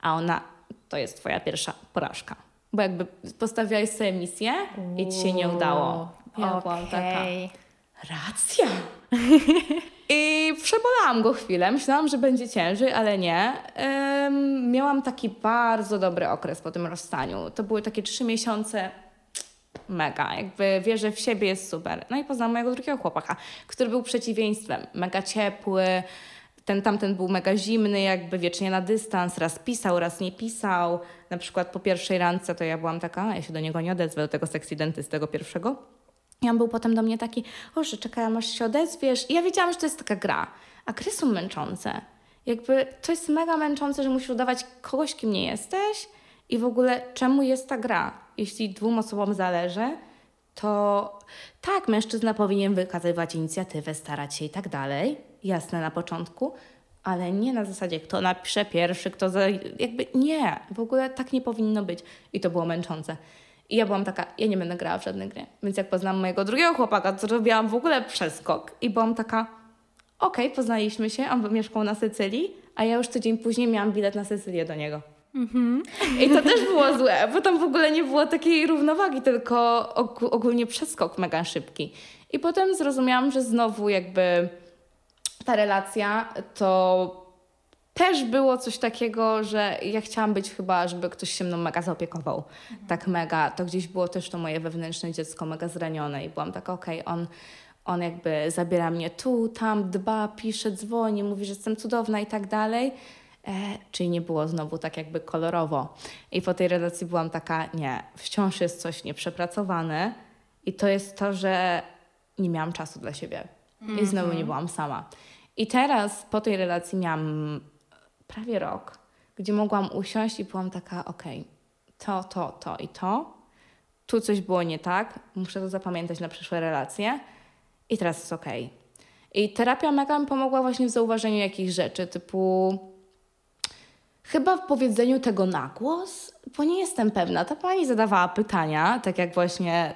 A ona, to jest twoja pierwsza porażka. Bo jakby postawiłaś sobie misję i ci się nie udało. Ja okay. byłam taka, racja. I przebolałam go chwilę. Myślałam, że będzie ciężej, ale nie. miałam taki bardzo dobry okres po tym rozstaniu. To były takie trzy miesiące mega, jakby wierzę w siebie, jest super. No i poznałam mojego drugiego chłopaka, który był przeciwieństwem, mega ciepły, ten tamten był mega zimny, jakby wiecznie na dystans, raz pisał, raz nie pisał. Na przykład po pierwszej randce to ja byłam taka, ja się do niego nie odezwę, do tego seksy dentysty, tego pierwszego. I on był potem do mnie taki, o, że czekaj, aż się odezwiesz. I ja wiedziałam, że to jest taka gra. A gry są męczące. Jakby to jest mega męczące, że musisz udawać kogoś, kim nie jesteś. I w ogóle czemu jest ta gra? Jeśli dwóm osobom zależy, to tak, mężczyzna powinien wykazywać inicjatywę, starać się i tak dalej. Jasne na początku, ale nie na zasadzie, kto napisze pierwszy, kto za... jakby nie, w ogóle tak nie powinno być. I to było męczące. I ja byłam taka, ja nie będę grała w żadne gry. Więc jak poznałam mojego drugiego chłopaka, to robiłam w ogóle przeskok i byłam taka, okej, okay, poznaliśmy się, on mieszkał na Sycylii, a ja już tydzień później miałam bilet na Sycylię do niego. Mm-hmm. I to też było złe, bo tam w ogóle nie było takiej równowagi, tylko ogólnie przeskok mega szybki. I potem zrozumiałam, że znowu jakby ta relacja to też było coś takiego, że ja chciałam być chyba, żeby ktoś się mną mega zaopiekował. Mhm. Tak mega. To gdzieś było też to moje wewnętrzne dziecko mega zranione i byłam tak, okej, okay, on, on jakby zabiera mnie tu, tam, dba, pisze, dzwoni, mówi, że jestem cudowna i tak dalej. E, czyli nie było znowu tak jakby kolorowo. I po tej relacji byłam taka, nie, wciąż jest coś nieprzepracowane i to jest to, że nie miałam czasu dla siebie. I znowu nie mhm. byłam sama. I teraz po tej relacji miałam prawie rok, gdzie mogłam usiąść i byłam taka, okej, okay, to, to, to i to. Tu coś było nie tak, muszę to zapamiętać na przyszłe relacje i teraz jest okej. Okay. I terapia mega mi pomogła właśnie w zauważeniu jakichś rzeczy, typu chyba w powiedzeniu tego na głos, bo nie jestem pewna. Ta pani zadawała pytania, tak jak właśnie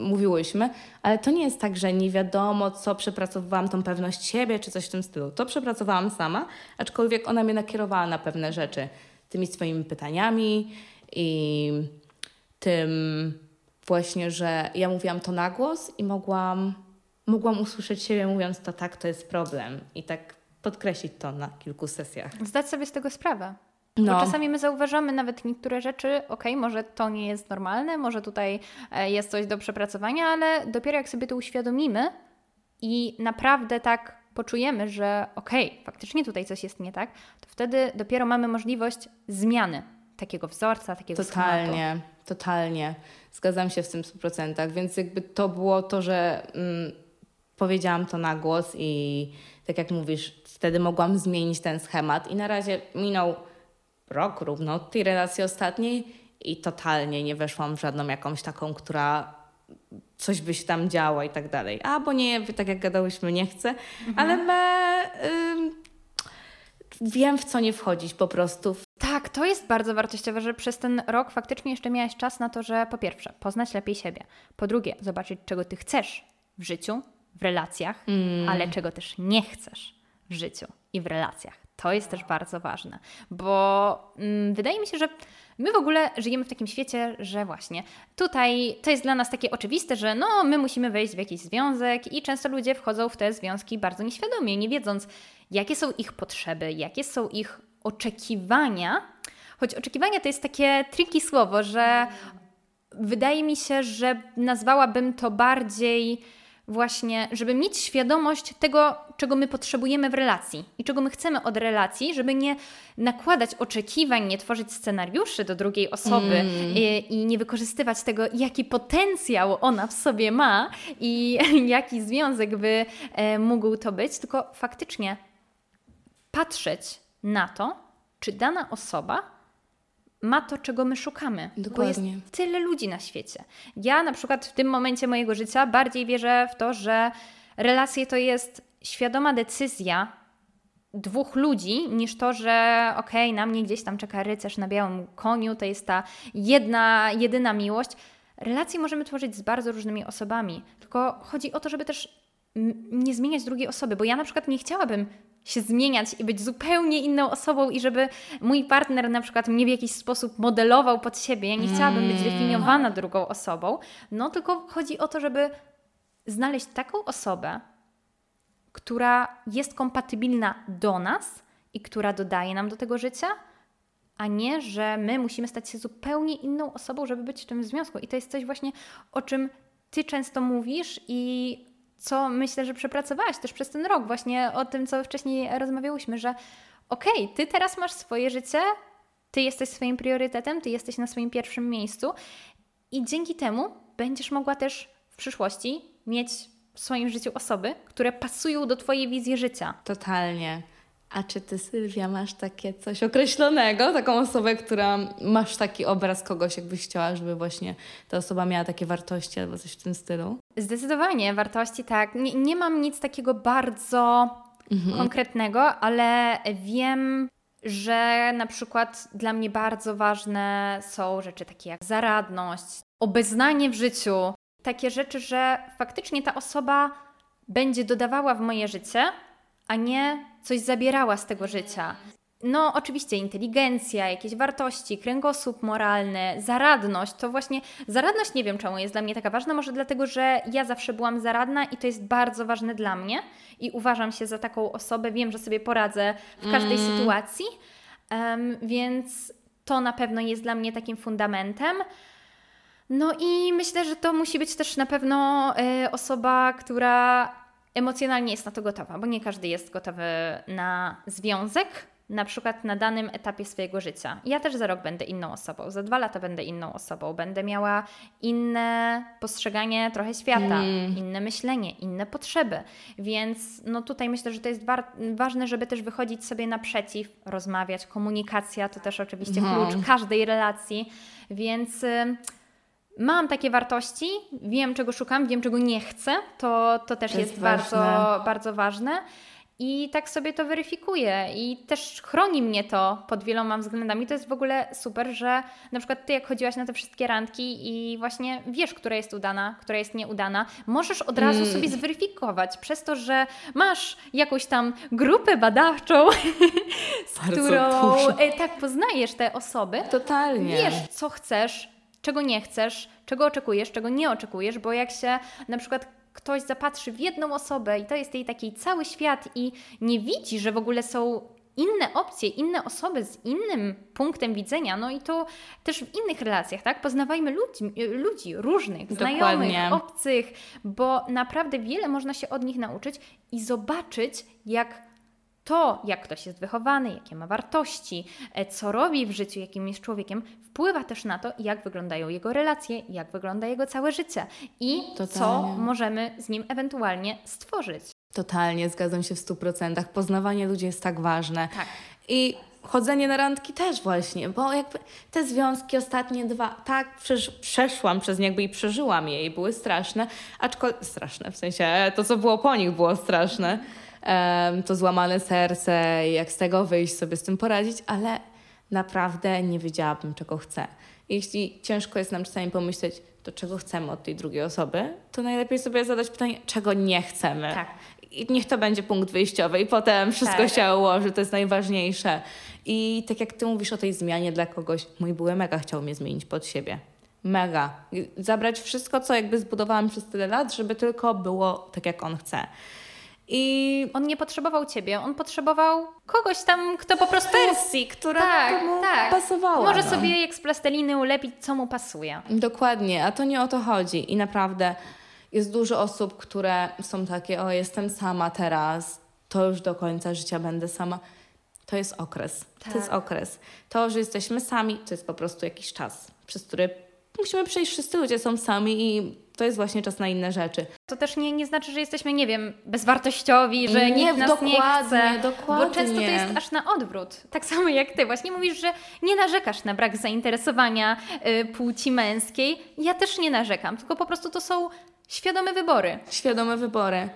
mówiłyśmy, ale to nie jest tak, że nie wiadomo, co przepracowałam tą pewność siebie, czy coś w tym stylu. To przepracowałam sama, aczkolwiek ona mnie nakierowała na pewne rzeczy tymi swoimi pytaniami i tym właśnie, że ja mówiłam to na głos i mogłam, mogłam usłyszeć siebie mówiąc to tak, to jest problem i tak podkreślić to na kilku sesjach. Zdać sobie z tego sprawę. No. Bo czasami my zauważamy nawet niektóre rzeczy, ok, może to nie jest normalne, może tutaj e, jest coś do przepracowania, ale dopiero jak sobie to uświadomimy i naprawdę tak poczujemy, że okej, okay, faktycznie tutaj coś jest nie tak, to wtedy dopiero mamy możliwość zmiany takiego wzorca, takiego Totalnie, schematu. totalnie. Zgadzam się w tym 100%. Więc jakby to było to, że mm, powiedziałam to na głos i tak jak mówisz, wtedy mogłam zmienić ten schemat i na razie minął rok równo od tej relacji ostatniej i totalnie nie weszłam w żadną jakąś taką, która coś by się tam działo i tak dalej. A, bo nie, tak jak gadałyśmy, nie chcę, mhm. ale me, y, wiem w co nie wchodzić po prostu. Tak, to jest bardzo wartościowe, że przez ten rok faktycznie jeszcze miałeś czas na to, że po pierwsze, poznać lepiej siebie, po drugie, zobaczyć czego ty chcesz w życiu, w relacjach, mm. ale czego też nie chcesz życiu i w relacjach. To jest też bardzo ważne, bo mm, wydaje mi się, że my w ogóle żyjemy w takim świecie, że właśnie tutaj to jest dla nas takie oczywiste, że no, my musimy wejść w jakiś związek i często ludzie wchodzą w te związki bardzo nieświadomie, nie wiedząc, jakie są ich potrzeby, jakie są ich oczekiwania. Choć oczekiwania to jest takie tricky słowo, że wydaje mi się, że nazwałabym to bardziej właśnie, żeby mieć świadomość tego, czego my potrzebujemy w relacji i czego my chcemy od relacji, żeby nie nakładać oczekiwań, nie tworzyć scenariuszy do drugiej osoby mm. i, i, nie wykorzystywać tego, jaki potencjał ona w sobie ma i jaki związek by e, mógł to być, tylko faktycznie patrzeć na to, czy dana osoba ma to, czego my szukamy. Dokładnie. Bo jest tyle ludzi na świecie. Ja na przykład w tym momencie mojego życia bardziej wierzę w to, że relacje to jest świadoma decyzja dwóch ludzi, niż to, że okej, okay, na mnie gdzieś tam czeka rycerz na białym koniu, to jest ta jedna, jedyna miłość. Relacje możemy tworzyć z bardzo różnymi osobami, tylko chodzi o to, żeby też nie zmieniać drugiej osoby, bo ja na przykład nie chciałabym się zmieniać i być zupełnie inną osobą i żeby mój partner na przykład mnie w jakiś sposób modelował pod siebie. Ja nie chciałabym być mm. definiowana drugą osobą, no tylko chodzi o to, żeby znaleźć taką osobę, która jest kompatybilna do nas i która dodaje nam do tego życia a nie, że my musimy stać się zupełnie inną osobą, żeby być w tym związku. I to jest coś właśnie, o czym ty często mówisz i co myślę, że przepracowałaś też przez ten rok, właśnie o tym, co wcześniej rozmawiałyśmy, że okej, okay, ty teraz masz swoje życie, ty jesteś swoim priorytetem, ty jesteś na swoim pierwszym miejscu i dzięki temu będziesz mogła też w przyszłości mieć w swoim życiu osoby, które pasują do Twojej wizji życia. Totalnie. A czy ty, Sylwia, masz takie coś określonego, taką osobę, która masz taki obraz kogoś, jakbyś chciała, żeby właśnie ta osoba miała takie wartości albo coś w tym stylu? Zdecydowanie, wartości tak. Nie, nie mam nic takiego bardzo mhm. konkretnego, ale wiem, że na przykład dla mnie bardzo ważne są rzeczy takie jak zaradność, obeznanie w życiu, takie rzeczy, że faktycznie ta osoba będzie dodawała w moje życie, a nie coś zabierała z tego życia. No, oczywiście inteligencja, jakieś wartości, kręgosłup moralny, zaradność. To właśnie zaradność nie wiem czemu jest dla mnie taka ważna. Może dlatego, że ja zawsze byłam zaradna i to jest bardzo ważne dla mnie i uważam się za taką osobę. Wiem, że sobie poradzę w każdej mm. sytuacji, um, więc to na pewno jest dla mnie takim fundamentem. No i myślę, że to musi być też na pewno y, osoba, która emocjonalnie jest na to gotowa, bo nie każdy jest gotowy na związek, na przykład na danym etapie swojego życia. Ja też za rok będę inną osobą, za dwa lata będę inną osobą, będę miała inne postrzeganie trochę świata, mm. inne myślenie, inne potrzeby. Więc no tutaj myślę, że to jest ważne, żeby też wychodzić sobie naprzeciw, rozmawiać. Komunikacja to też oczywiście no. klucz każdej relacji, więc. Y mam takie wartości, wiem czego szukam, wiem czego nie chcę, to, to też to jest, jest bardzo, bardzo ważne. I tak sobie to weryfikuję i też chroni mnie to pod wieloma względami. To jest w ogóle super, że na przykład ty jak chodziłaś na te wszystkie randki i właśnie wiesz, która jest udana, która jest nieudana, możesz od razu mm. sobie zweryfikować przez to, że masz jakąś tam grupę badawczą, z Bardzo którą e, tak poznajesz te osoby. Totalnie. Wiesz, co chcesz, czego nie chcesz, czego oczekujesz, czego nie oczekujesz, bo jak się na przykład ktoś zapatrzy w jedną osobę i to jest jej taki cały świat i nie widzi, że w ogóle są inne opcje, inne osoby z innym punktem widzenia, no i to też w innych relacjach, tak? Poznawajmy ludzi, ludzi różnych, Dokładnie. znajomych, obcych, bo naprawdę wiele można się od nich nauczyć i zobaczyć, jak to, jak ktoś jest wychowany, jakie ma wartości, e, co robi w życiu, jakim jest człowiekiem, wpływa też na to, jak wyglądają jego relacje, jak wygląda jego całe życie i Totalnie. co możemy z nim ewentualnie stworzyć. Totalnie, zgadzam się w stu procentach. Poznawanie ludzi jest tak ważne. Tak. I chodzenie na randki też właśnie, bo jakby te związki ostatnie dwa, tak, przeszłam przez nie jakby i przeżyłam je i były straszne, aczkolwiek straszne, w sensie to, co było po nich było straszne, to złamane serce, jak z tego wyjść, sobie z tym poradzić, ale naprawdę nie wiedziałabym, czego chcę. Jeśli ciężko jest nam czasami pomyśleć, to czego chcemy od tej drugiej osoby, to najlepiej sobie zadać pytanie, czego nie chcemy. Tak. I niech to będzie punkt wyjściowy i potem wszystko tak. się ułoży, to jest najważniejsze. I tak jak ty mówisz o tej zmianie dla kogoś, mój były mega chciał mnie zmienić pod siebie. Mega. Zabrać wszystko, co jakby zbudowałam przez tyle lat, żeby tylko było tak, jak on chce. I on nie potrzebował ciebie, on potrzebował kogoś tam, kto po prostu. Wersji, która tak, mu tak. pasowała. Może no. sobie jak z plasteliny ulepić, co mu pasuje. Dokładnie, a to nie o to chodzi. I naprawdę jest dużo osób, które są takie: O, jestem sama teraz, to już do końca życia będę sama. To jest okres. Tak. To jest tak. okres. To, że jesteśmy sami, to jest po prostu jakiś czas, przez który musimy przejść. Wszyscy ludzie są sami i to jest właśnie czas na inne rzeczy. To też nie, nie znaczy, że jesteśmy, nie wiem, bezwartościowi, że nie, nikt nas dokładnie, nie chce. Dokładnie. Bo często to jest aż na odwrót. Tak samo jak ty. Właśnie mówisz, że nie narzekasz na brak zainteresowania y, płci męskiej. Ja też nie narzekam, tylko po prostu to są świadome wybory. Świadome wybory.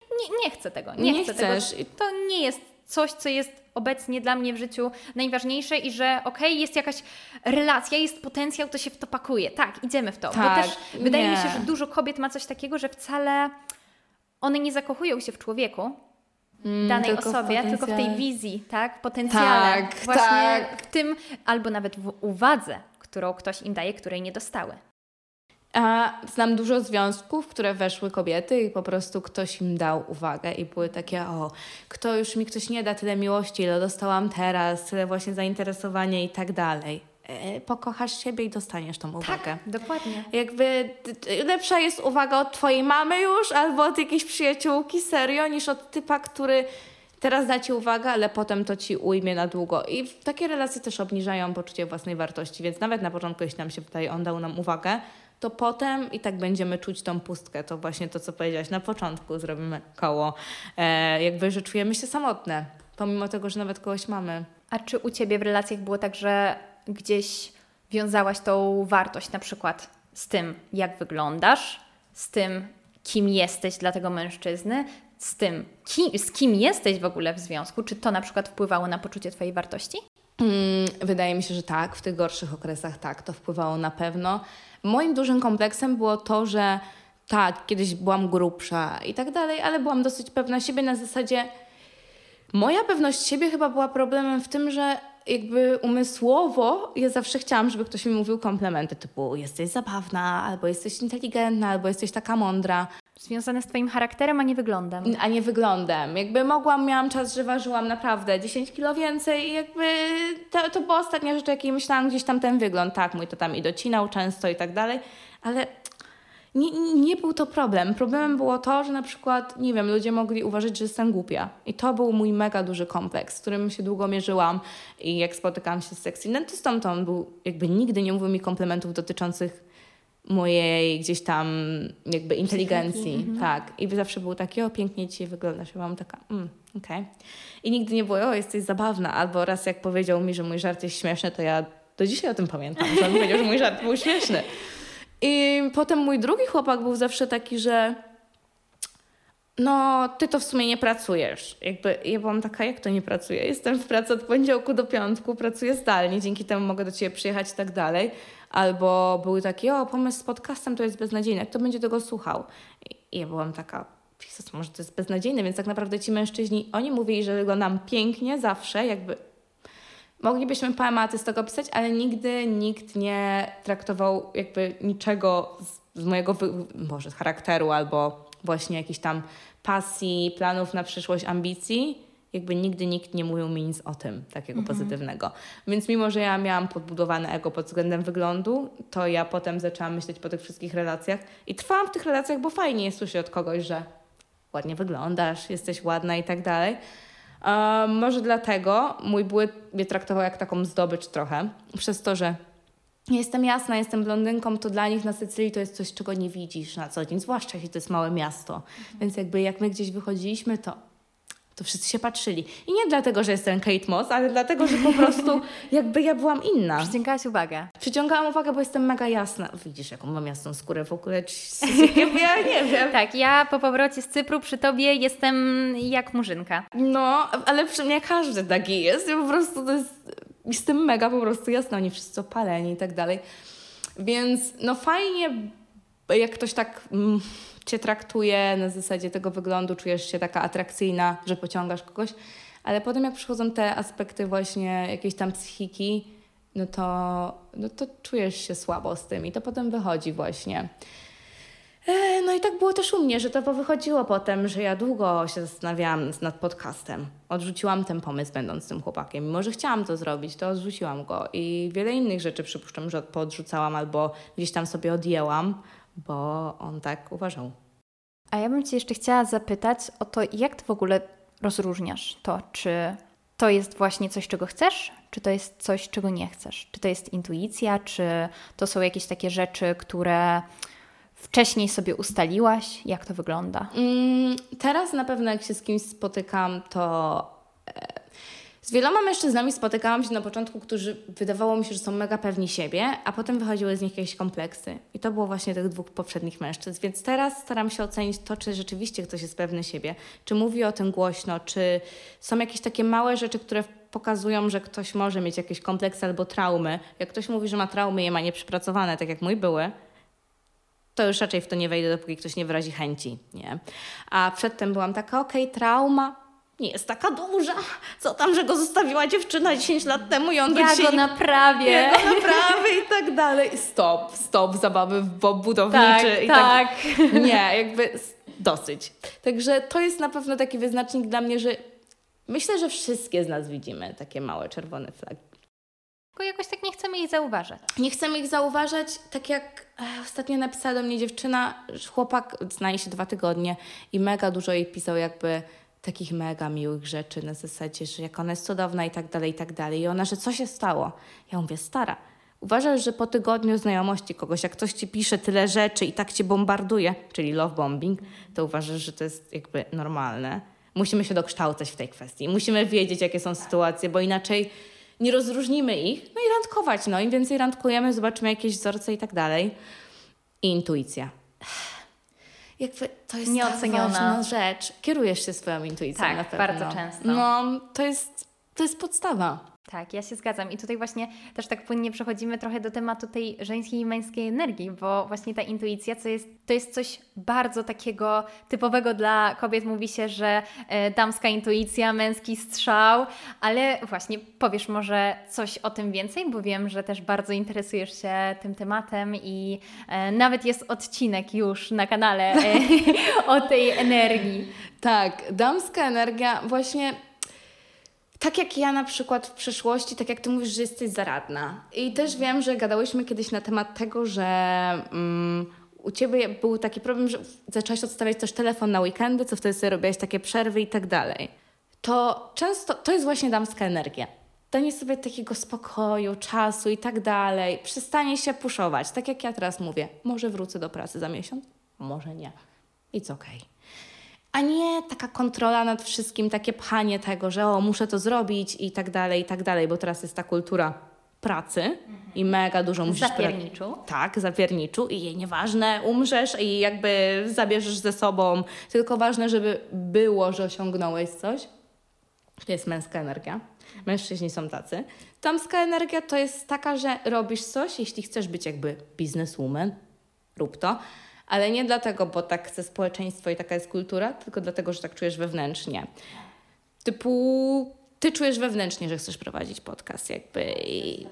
Nie, nie chcę tego. Nie, nie chcę chcesz. tego. To nie jest coś, co jest obecnie dla mnie w życiu najważniejsze i że okej, okay, jest jakaś relacja, jest potencjał, to się w to pakuje. Tak, idziemy w to. Tak, Bo też wydaje nie. mi się, że dużo kobiet ma coś takiego, że wcale one nie zakochują się w człowieku, mm, danej tylko osobie, w tylko w tej wizji, tak? Potencjale. Tak, Właśnie tak. w tym, albo nawet w uwadze, którą ktoś im daje, której nie dostały. A znam dużo związków, w które weszły kobiety i po prostu ktoś im dał uwagę i były takie, o, kto już mi ktoś nie da tyle miłości, ile dostałam teraz, tyle właśnie zainteresowania i tak dalej. E, pokochasz siebie i dostaniesz tą uwagę. Tak, dokładnie. Jakby lepsza jest uwaga od twojej mamy już albo od jakiejś przyjaciółki, serio, niż od typa, który teraz da ci uwagę, ale potem to ci ujmie na długo. I takie relacje też obniżają poczucie własnej wartości, więc nawet na początku, jeśli nam się tutaj on dał nam uwagę, to potem i tak będziemy czuć tą pustkę. To właśnie to, co powiedziałaś na początku, zrobimy koło. E, jakby, że czujemy się samotne, pomimo tego, że nawet kogoś mamy. A czy u Ciebie w relacjach było tak, że gdzieś wiązałaś tą wartość na przykład z tym, jak wyglądasz, z tym, kim jesteś dla tego mężczyzny, z tym, kim, z kim jesteś w ogóle w związku? Czy to na przykład wpływało na poczucie Twojej wartości? Mm, wydaje mi się, że tak. W tych gorszych okresach tak, to wpływało na pewno. Moim dużym kompleksem było to, że tak, kiedyś byłam grubsza i tak dalej, ale byłam dosyć pewna siebie na zasadzie. Moja pewność siebie chyba była problemem w tym, że jakby umysłowo ja zawsze chciałam, żeby ktoś mi mówił komplementy typu jesteś zabawna, albo jesteś inteligentna, albo jesteś taka mądra. Związane z Twoim charakterem, a nie wyglądem. A nie wyglądem. Jakby mogłam, miałam czas, że ważyłam naprawdę 10 kilo więcej i jakby to, to była ostatnia rzecz, jakiej myślałam, gdzieś tam ten wygląd. Tak, mój to tam i docinał często i tak dalej, ale nie, nie był to problem. Problemem było to, że na przykład, nie wiem, ludzie mogli uważać, że jestem głupia. I to był mój mega duży kompleks, z którym się długo mierzyłam. I jak spotykałam się z sexy dentystą, to on był, jakby nigdy nie mówił mi komplementów dotyczących mojej gdzieś tam jakby inteligencji. Mhm. Tak. I zawsze był taki, o pięknie dzisiaj wyglądasz. Ja byłam taka, mm, okej. Okay. I nigdy nie było, o jesteś zabawna. Albo raz jak powiedział mi, że mój żart jest śmieszny, to ja do dzisiaj o tym pamiętam, że on powiedział, że mój żart był śmieszny. I potem mój drugi chłopak był zawsze taki, że no, ty to w sumie nie pracujesz. Jakby ja byłam taka, jak to nie pracuję? Jestem w pracy od poniedziałku do piątku, pracuję zdalnie, dzięki temu mogę do ciebie przyjechać i tak dalej. Albo były takie, o, pomysł z podcastem to jest beznadziejny, kto będzie tego słuchał? I ja byłam taka, Jezus, może to jest beznadziejne, więc tak naprawdę ci mężczyźni, oni mówili, że wyglądam pięknie zawsze, jakby Moglibyśmy poematy z tego pisać, ale nigdy nikt nie traktował jakby niczego z, z mojego, może z charakteru albo właśnie jakichś tam pasji, planów na przyszłość, ambicji. Jakby nigdy nikt nie mówił mi nic o tym takiego mhm. pozytywnego. Więc mimo, że ja miałam podbudowane ego pod względem wyglądu, to ja potem zaczęłam myśleć po tych wszystkich relacjach i trwałam w tych relacjach, bo fajnie jest słyszeć od kogoś, że ładnie wyglądasz, jesteś ładna i tak dalej może dlatego mój błyt mnie traktował jak taką zdobycz trochę, przez to, że jestem jasna, jestem blondynką, to dla nich na Sycylii to jest coś, czego nie widzisz na co dzień, zwłaszcza jeśli to jest małe miasto. Mhm. Więc jakby jak my gdzieś wychodziliśmy, to to wszyscy się patrzyli. I nie dlatego, że jestem Kate Moss, ale dlatego, że po prostu jakby ja byłam inna. Przyciągałaś uwagę. Przyciągałam uwagę, bo jestem mega jasna. Widzisz, jaką mam jasną skórę w ogóle? Ja nie wiem. tak, ja po powrocie z Cypru przy tobie jestem jak murzynka. No, ale przy mnie każdy taki jest. Ja po prostu to jest... Jestem mega po prostu jasna. Oni wszyscy opaleni i tak dalej. Więc no fajnie, jak ktoś tak... Mm, cię traktuje na zasadzie tego wyglądu, czujesz się taka atrakcyjna, że pociągasz kogoś, ale potem jak przychodzą te aspekty właśnie jakiejś tam psychiki, no to, no to czujesz się słabo z tym i to potem wychodzi właśnie. E, no i tak było też u mnie, że to wychodziło potem, że ja długo się zastanawiałam nad podcastem. Odrzuciłam ten pomysł, będąc tym chłopakiem. Mimo, że chciałam to zrobić, to odrzuciłam go. I wiele innych rzeczy przypuszczam, że poodrzucałam albo gdzieś tam sobie odjęłam bo on tak uważał. A ja bym Cię jeszcze chciała zapytać o to, jak Ty w ogóle rozróżniasz to, czy to jest właśnie coś, czego chcesz, czy to jest coś, czego nie chcesz? Czy to jest intuicja, czy to są jakieś takie rzeczy, które wcześniej sobie ustaliłaś? Jak to wygląda? Mm, teraz na pewno, jak się z kimś spotykam, to. Z wieloma mężczyznami spotykałam się na początku, którzy wydawało mi się, że są mega pewni siebie, a potem wychodziły z nich jakieś kompleksy. I to było właśnie tych dwóch poprzednich mężczyzn. Więc teraz staram się ocenić to, czy rzeczywiście ktoś jest pewny siebie, czy mówi o tym głośno, czy są jakieś takie małe rzeczy, które pokazują, że ktoś może mieć jakieś kompleksy albo traumy. Jak ktoś mówi, że ma traumy i je ma nieprzypracowane, tak jak mój były, to już raczej w to nie wejdę, dopóki ktoś nie wyrazi chęci. Nie? A przedtem byłam taka, okej, okay, trauma, nie jest taka duża. Co tam, że go zostawiła dziewczyna 10 lat temu i on Ja dzisiaj go naprawię. ja go naprawię i tak dalej. Stop, stop, zabawy w bob budowniczy tak, i tak. Nie, jakby dosyć. Także to jest na pewno taki wyznacznik dla mnie, że myślę, że wszystkie z nas widzimy takie małe czerwone flagi. Tylko jakoś tak nie chcemy jej zauważyć. Nie chcemy ich zauważać, tak jak e, ostatnio napisała do mnie dziewczyna, chłopak znaje się dwa tygodnie i mega dużo jej pisał jakby takich mega miłych rzeczy na zasadzie, że jak ona jest cudowna i tak dalej, i tak dalej. I ona, że co się stało? Ja mówię, stara, uważasz, że po tygodniu znajomości kogoś, jak ktoś ci pisze tyle rzeczy i tak cię bombarduje, czyli love bombing, to uważasz, że to jest jakby normalne. Musimy się dokształcać w tej kwestii. Musimy wiedzieć, jakie są sytuacje, bo inaczej nie rozróżnimy ich, no i randkować. No im więcej randkujemy, zobaczymy jakieś wzorce i tak dalej. I intuicja. Jakby to jest Nieoceniona. tak ważna rzecz. Kierujesz się swoją intuicją Tak, na pewno. bardzo często. No, to jest, to jest podstawa. Tak, ja się zgadzam. I tutaj właśnie też tak płynnie przechodzimy trochę do tematu tej żeńskiej i męskiej energii, bo właśnie ta intuicja to jest, to jest coś bardzo takiego typowego dla kobiet. Mówi się, że e, damska intuicja, męski strzał, ale właśnie powiesz może coś o tym więcej, bo wiem, że też bardzo interesujesz się tym tematem i e, nawet jest odcinek już na kanale e, o tej energii. Tak, damska energia właśnie tak jak ja na przykład w przeszłości, tak jak ty mówisz, że jesteś zaradna. I też wiem, że gadałyśmy kiedyś na temat tego, że mm, u ciebie był taki problem, że zaczęłaś odstawiać też telefon na weekendy, co wtedy sobie robiłaś takie przerwy i tak dalej. To często, to jest właśnie damska energia. Danie sobie takiego spokoju, czasu i tak dalej. Przestanie się puszować. Tak jak ja teraz mówię. Może wrócę do pracy za miesiąc, może nie. It's okej a nie taka kontrola nad wszystkim, takie pchanie tego, że o, muszę to zrobić i tak dalej, i tak dalej, bo teraz jest ta kultura pracy i mega dużo musisz... pra- Zapierniczu. Tak, zapierniczu i jej nieważne, umrzesz i jakby zabierzesz ze sobą, tylko ważne, żeby było, że osiągnąłeś coś. To jest męska energia. Mężczyźni są tacy. Damska energia to jest taka, że robisz coś, jeśli chcesz być jakby bizneswoman, rób to, ale nie dlatego, bo tak chce społeczeństwo i taka jest kultura, tylko dlatego, że tak czujesz wewnętrznie. Typu, ty czujesz wewnętrznie, że chcesz prowadzić podcast jakby i,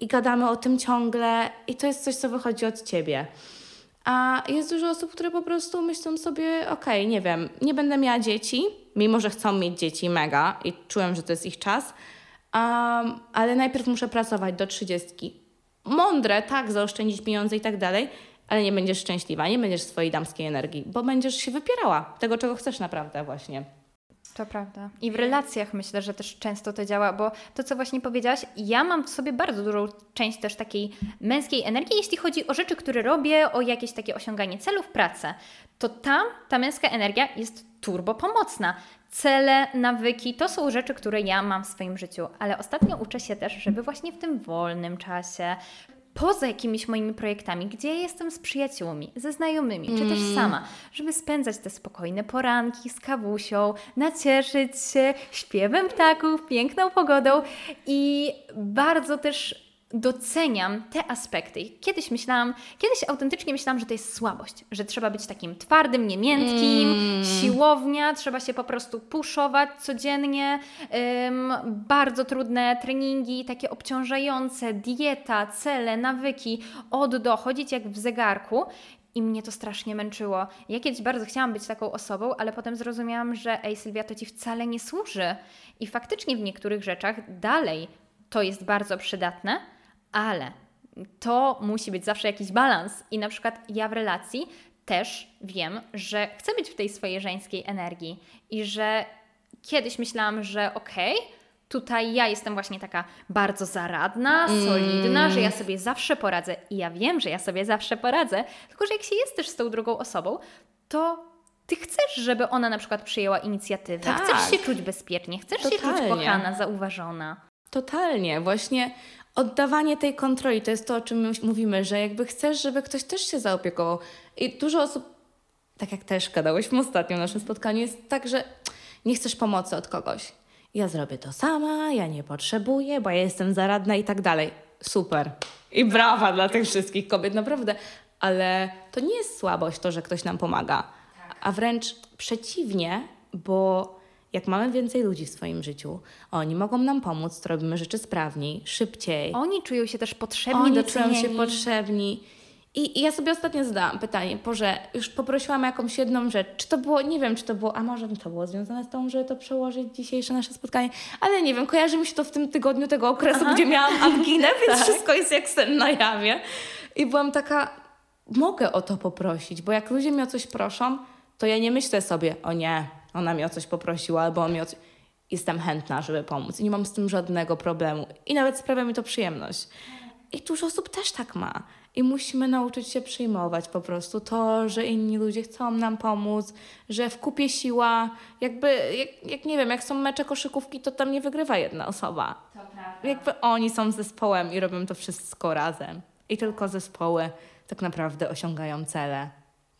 i gadamy o tym ciągle i to jest coś, co wychodzi od ciebie. A jest dużo osób, które po prostu myślą sobie, okej, nie wiem, nie będę miała dzieci, mimo że chcą mieć dzieci mega i czują, że to jest ich czas, um, ale najpierw muszę pracować do trzydziestki. Mądre, tak, zaoszczędzić pieniądze i tak dalej, ale nie będziesz szczęśliwa, nie będziesz swojej damskiej energii, bo będziesz się wypierała tego, czego chcesz naprawdę właśnie. To prawda. I w relacjach myślę, że też często to działa, bo to, co właśnie powiedziałaś, ja mam w sobie bardzo dużą część też takiej męskiej energii, jeśli chodzi o rzeczy, które robię, o jakieś takie osiąganie celów, pracę. To tam ta męska energia jest turbo pomocna. Cele, nawyki to są rzeczy, które ja mam w swoim życiu, ale ostatnio uczę się też, żeby właśnie w tym wolnym czasie, poza jakimiś moimi projektami, gdzie ja jestem z przyjaciółmi, ze znajomymi, czy też sama, żeby spędzać te spokojne poranki z kawusią, nacieszyć się śpiewem ptaków, piękną pogodą i bardzo też doceniam te aspekty. Kiedyś myślałam, kiedyś autentycznie myślałam, że to jest słabość, że trzeba być takim twardym, niemiętkim, siłownia, trzeba się po prostu puszować codziennie, ym, bardzo trudne treningi, takie obciążające, dieta, cele, nawyki, od do, chodzić jak w zegarku. I mnie to strasznie męczyło. Ja kiedyś bardzo chciałam być taką osobą, ale potem zrozumiałam, że ej Sylwia, to Ci wcale nie służy. I faktycznie w niektórych rzeczach dalej to jest bardzo przydatne, ale to musi być zawsze jakiś balans. I na przykład ja w relacji też wiem, że chcę być w tej swojej żeńskiej energii i że kiedyś myślałam, że okej, tutaj ja jestem właśnie taka bardzo zaradna, solidna, że ja sobie zawsze poradzę i ja wiem, że ja sobie zawsze poradzę, tylko że jak się jest też z tą drugą osobą, to ty chcesz, żeby ona na przykład przyjęła inicjatywę, Tak. chcesz się czuć bezpiecznie, chcesz się czuć Totalnie. kochana, zauważona. Totalnie, właśnie oddawanie tej kontroli, to jest to, o czym my mówimy, że jakby chcesz, żeby ktoś też się zaopiekował. I dużo osób, tak jak też gadałyśmy ostatnio w naszym spotkaniu, jest tak, że nie chcesz pomocy od kogoś. Ja zrobię to sama, ja nie potrzebuję, bo ja jestem zaradna i tak dalej. Super. I brawa dla tych wszystkich kobiet, naprawdę. Ale to nie jest słabość to, że ktoś nam pomaga, a wręcz przeciwnie, bo jak mamy więcej ludzi w swoim życiu, oni mogą nam pomóc, to robimy rzeczy sprawniej, szybciej. Oni czują się też potrzebni, Oni docenieni. czują się potrzebni. I, I ja sobie ostatnio zadałam pytanie, Boże, już poprosiłam jakąś jedną rzecz, czy to było, nie wiem, czy to było, a może to było związane z tą, żeby to przełożyć dzisiejsze nasze spotkanie, ale nie wiem, kojarzy mi się to w tym tygodniu tego okresu, Aha. gdzie miałam anginę, więc Tak. wszystko jest jak sen na jawie. I byłam taka, mogę o to poprosić, bo jak ludzie mnie o coś proszą, to ja nie myślę sobie, o nie, ona mi o coś poprosiła, albo on mi o coś... Jestem chętna, żeby pomóc i nie mam z tym żadnego problemu. I nawet sprawia mi to przyjemność. I dużo osób też tak ma. I musimy nauczyć się przyjmować po prostu to, że inni ludzie chcą nam pomóc, że w kupie siła, jakby, jak, jak nie wiem, jak są mecze koszykówki, to tam nie wygrywa jedna osoba. To prawda. Jakby oni są zespołem i robią to wszystko razem. I tylko zespoły tak naprawdę osiągają cele.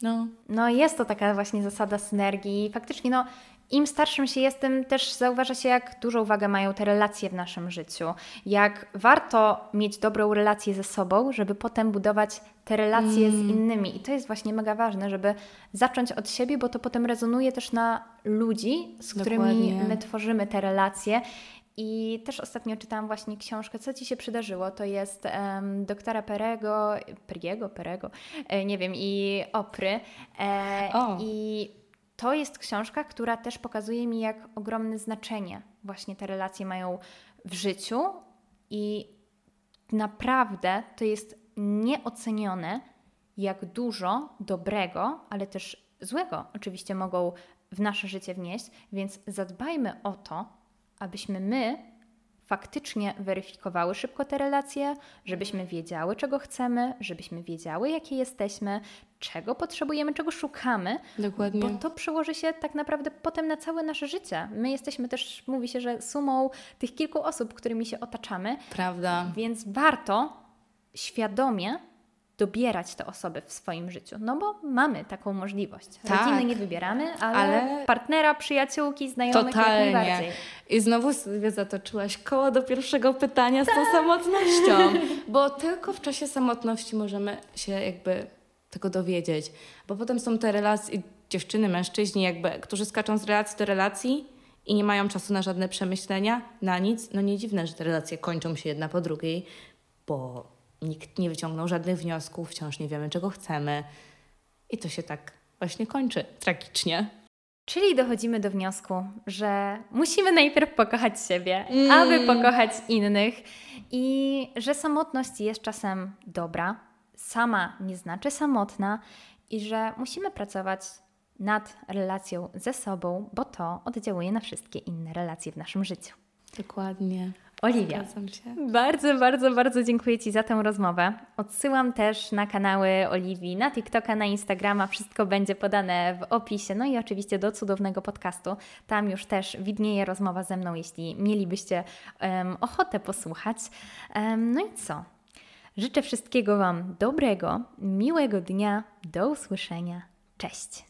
No. No jest to taka właśnie zasada synergii. Faktycznie, no im starszym się jest, tym też zauważa się, jak dużą uwagę mają te relacje w naszym życiu. Jak warto mieć dobrą relację ze sobą, żeby potem budować te relacje z innymi. I to jest właśnie mega ważne, żeby zacząć od siebie, bo to potem rezonuje też na ludzi, z którymi Dokładnie. my tworzymy te relacje. I też ostatnio czytałam właśnie książkę, co Ci się przydarzyło. To jest em, doktora Perego, Priego, Perego, e, nie wiem, i Opry. E, O. I to jest książka, która też pokazuje mi, jak ogromne znaczenie właśnie te relacje mają w życiu i naprawdę to jest nieocenione, jak dużo dobrego, ale też złego oczywiście mogą w nasze życie wnieść, więc zadbajmy o to, abyśmy my faktycznie weryfikowały szybko te relacje, żebyśmy wiedziały, czego chcemy, żebyśmy wiedziały, jakie jesteśmy, czego potrzebujemy, czego szukamy, Dokładnie. bo to przełoży się tak naprawdę potem na całe nasze życie. My jesteśmy też, mówi się, że sumą tych kilku osób, którymi się otaczamy, Prawda. więc warto świadomie dobierać te osoby w swoim życiu, no bo mamy taką możliwość. Tak. Rodziny nie wybieramy, ale, Ale- partnera, przyjaciółki, znajomych jak Totalnie. najbardziej. I znowu sobie zatoczyłaś koło do pierwszego pytania z tą samotnością. Bo tylko w czasie samotności możemy się jakby tego dowiedzieć. Bo potem są te relacje, dziewczyny, mężczyźni, jakby, którzy skaczą z relacji do relacji i nie mają czasu na żadne przemyślenia, na nic. No nie dziwne, że te relacje kończą się jedna po drugiej, bo nikt nie wyciągnął żadnych wniosków, wciąż nie wiemy, czego chcemy. I to się tak właśnie kończy tragicznie. Czyli dochodzimy do wniosku, że musimy najpierw pokochać siebie, Mm. aby pokochać innych i że samotność jest czasem dobra, sama nie znaczy samotna i że musimy pracować nad relacją ze sobą, bo to oddziałuje na wszystkie inne relacje w naszym życiu. Dokładnie. Oliwia, bardzo, bardzo, bardzo dziękuję Ci za tę rozmowę. Odsyłam też na kanały Oliwii, na TikToka, na Instagrama. Wszystko będzie podane w opisie. No i oczywiście do cudownego podcastu. Tam już też widnieje rozmowa ze mną, jeśli mielibyście em, ochotę posłuchać. Em, no i co? Życzę wszystkiego Wam dobrego, miłego dnia. Do usłyszenia. Cześć.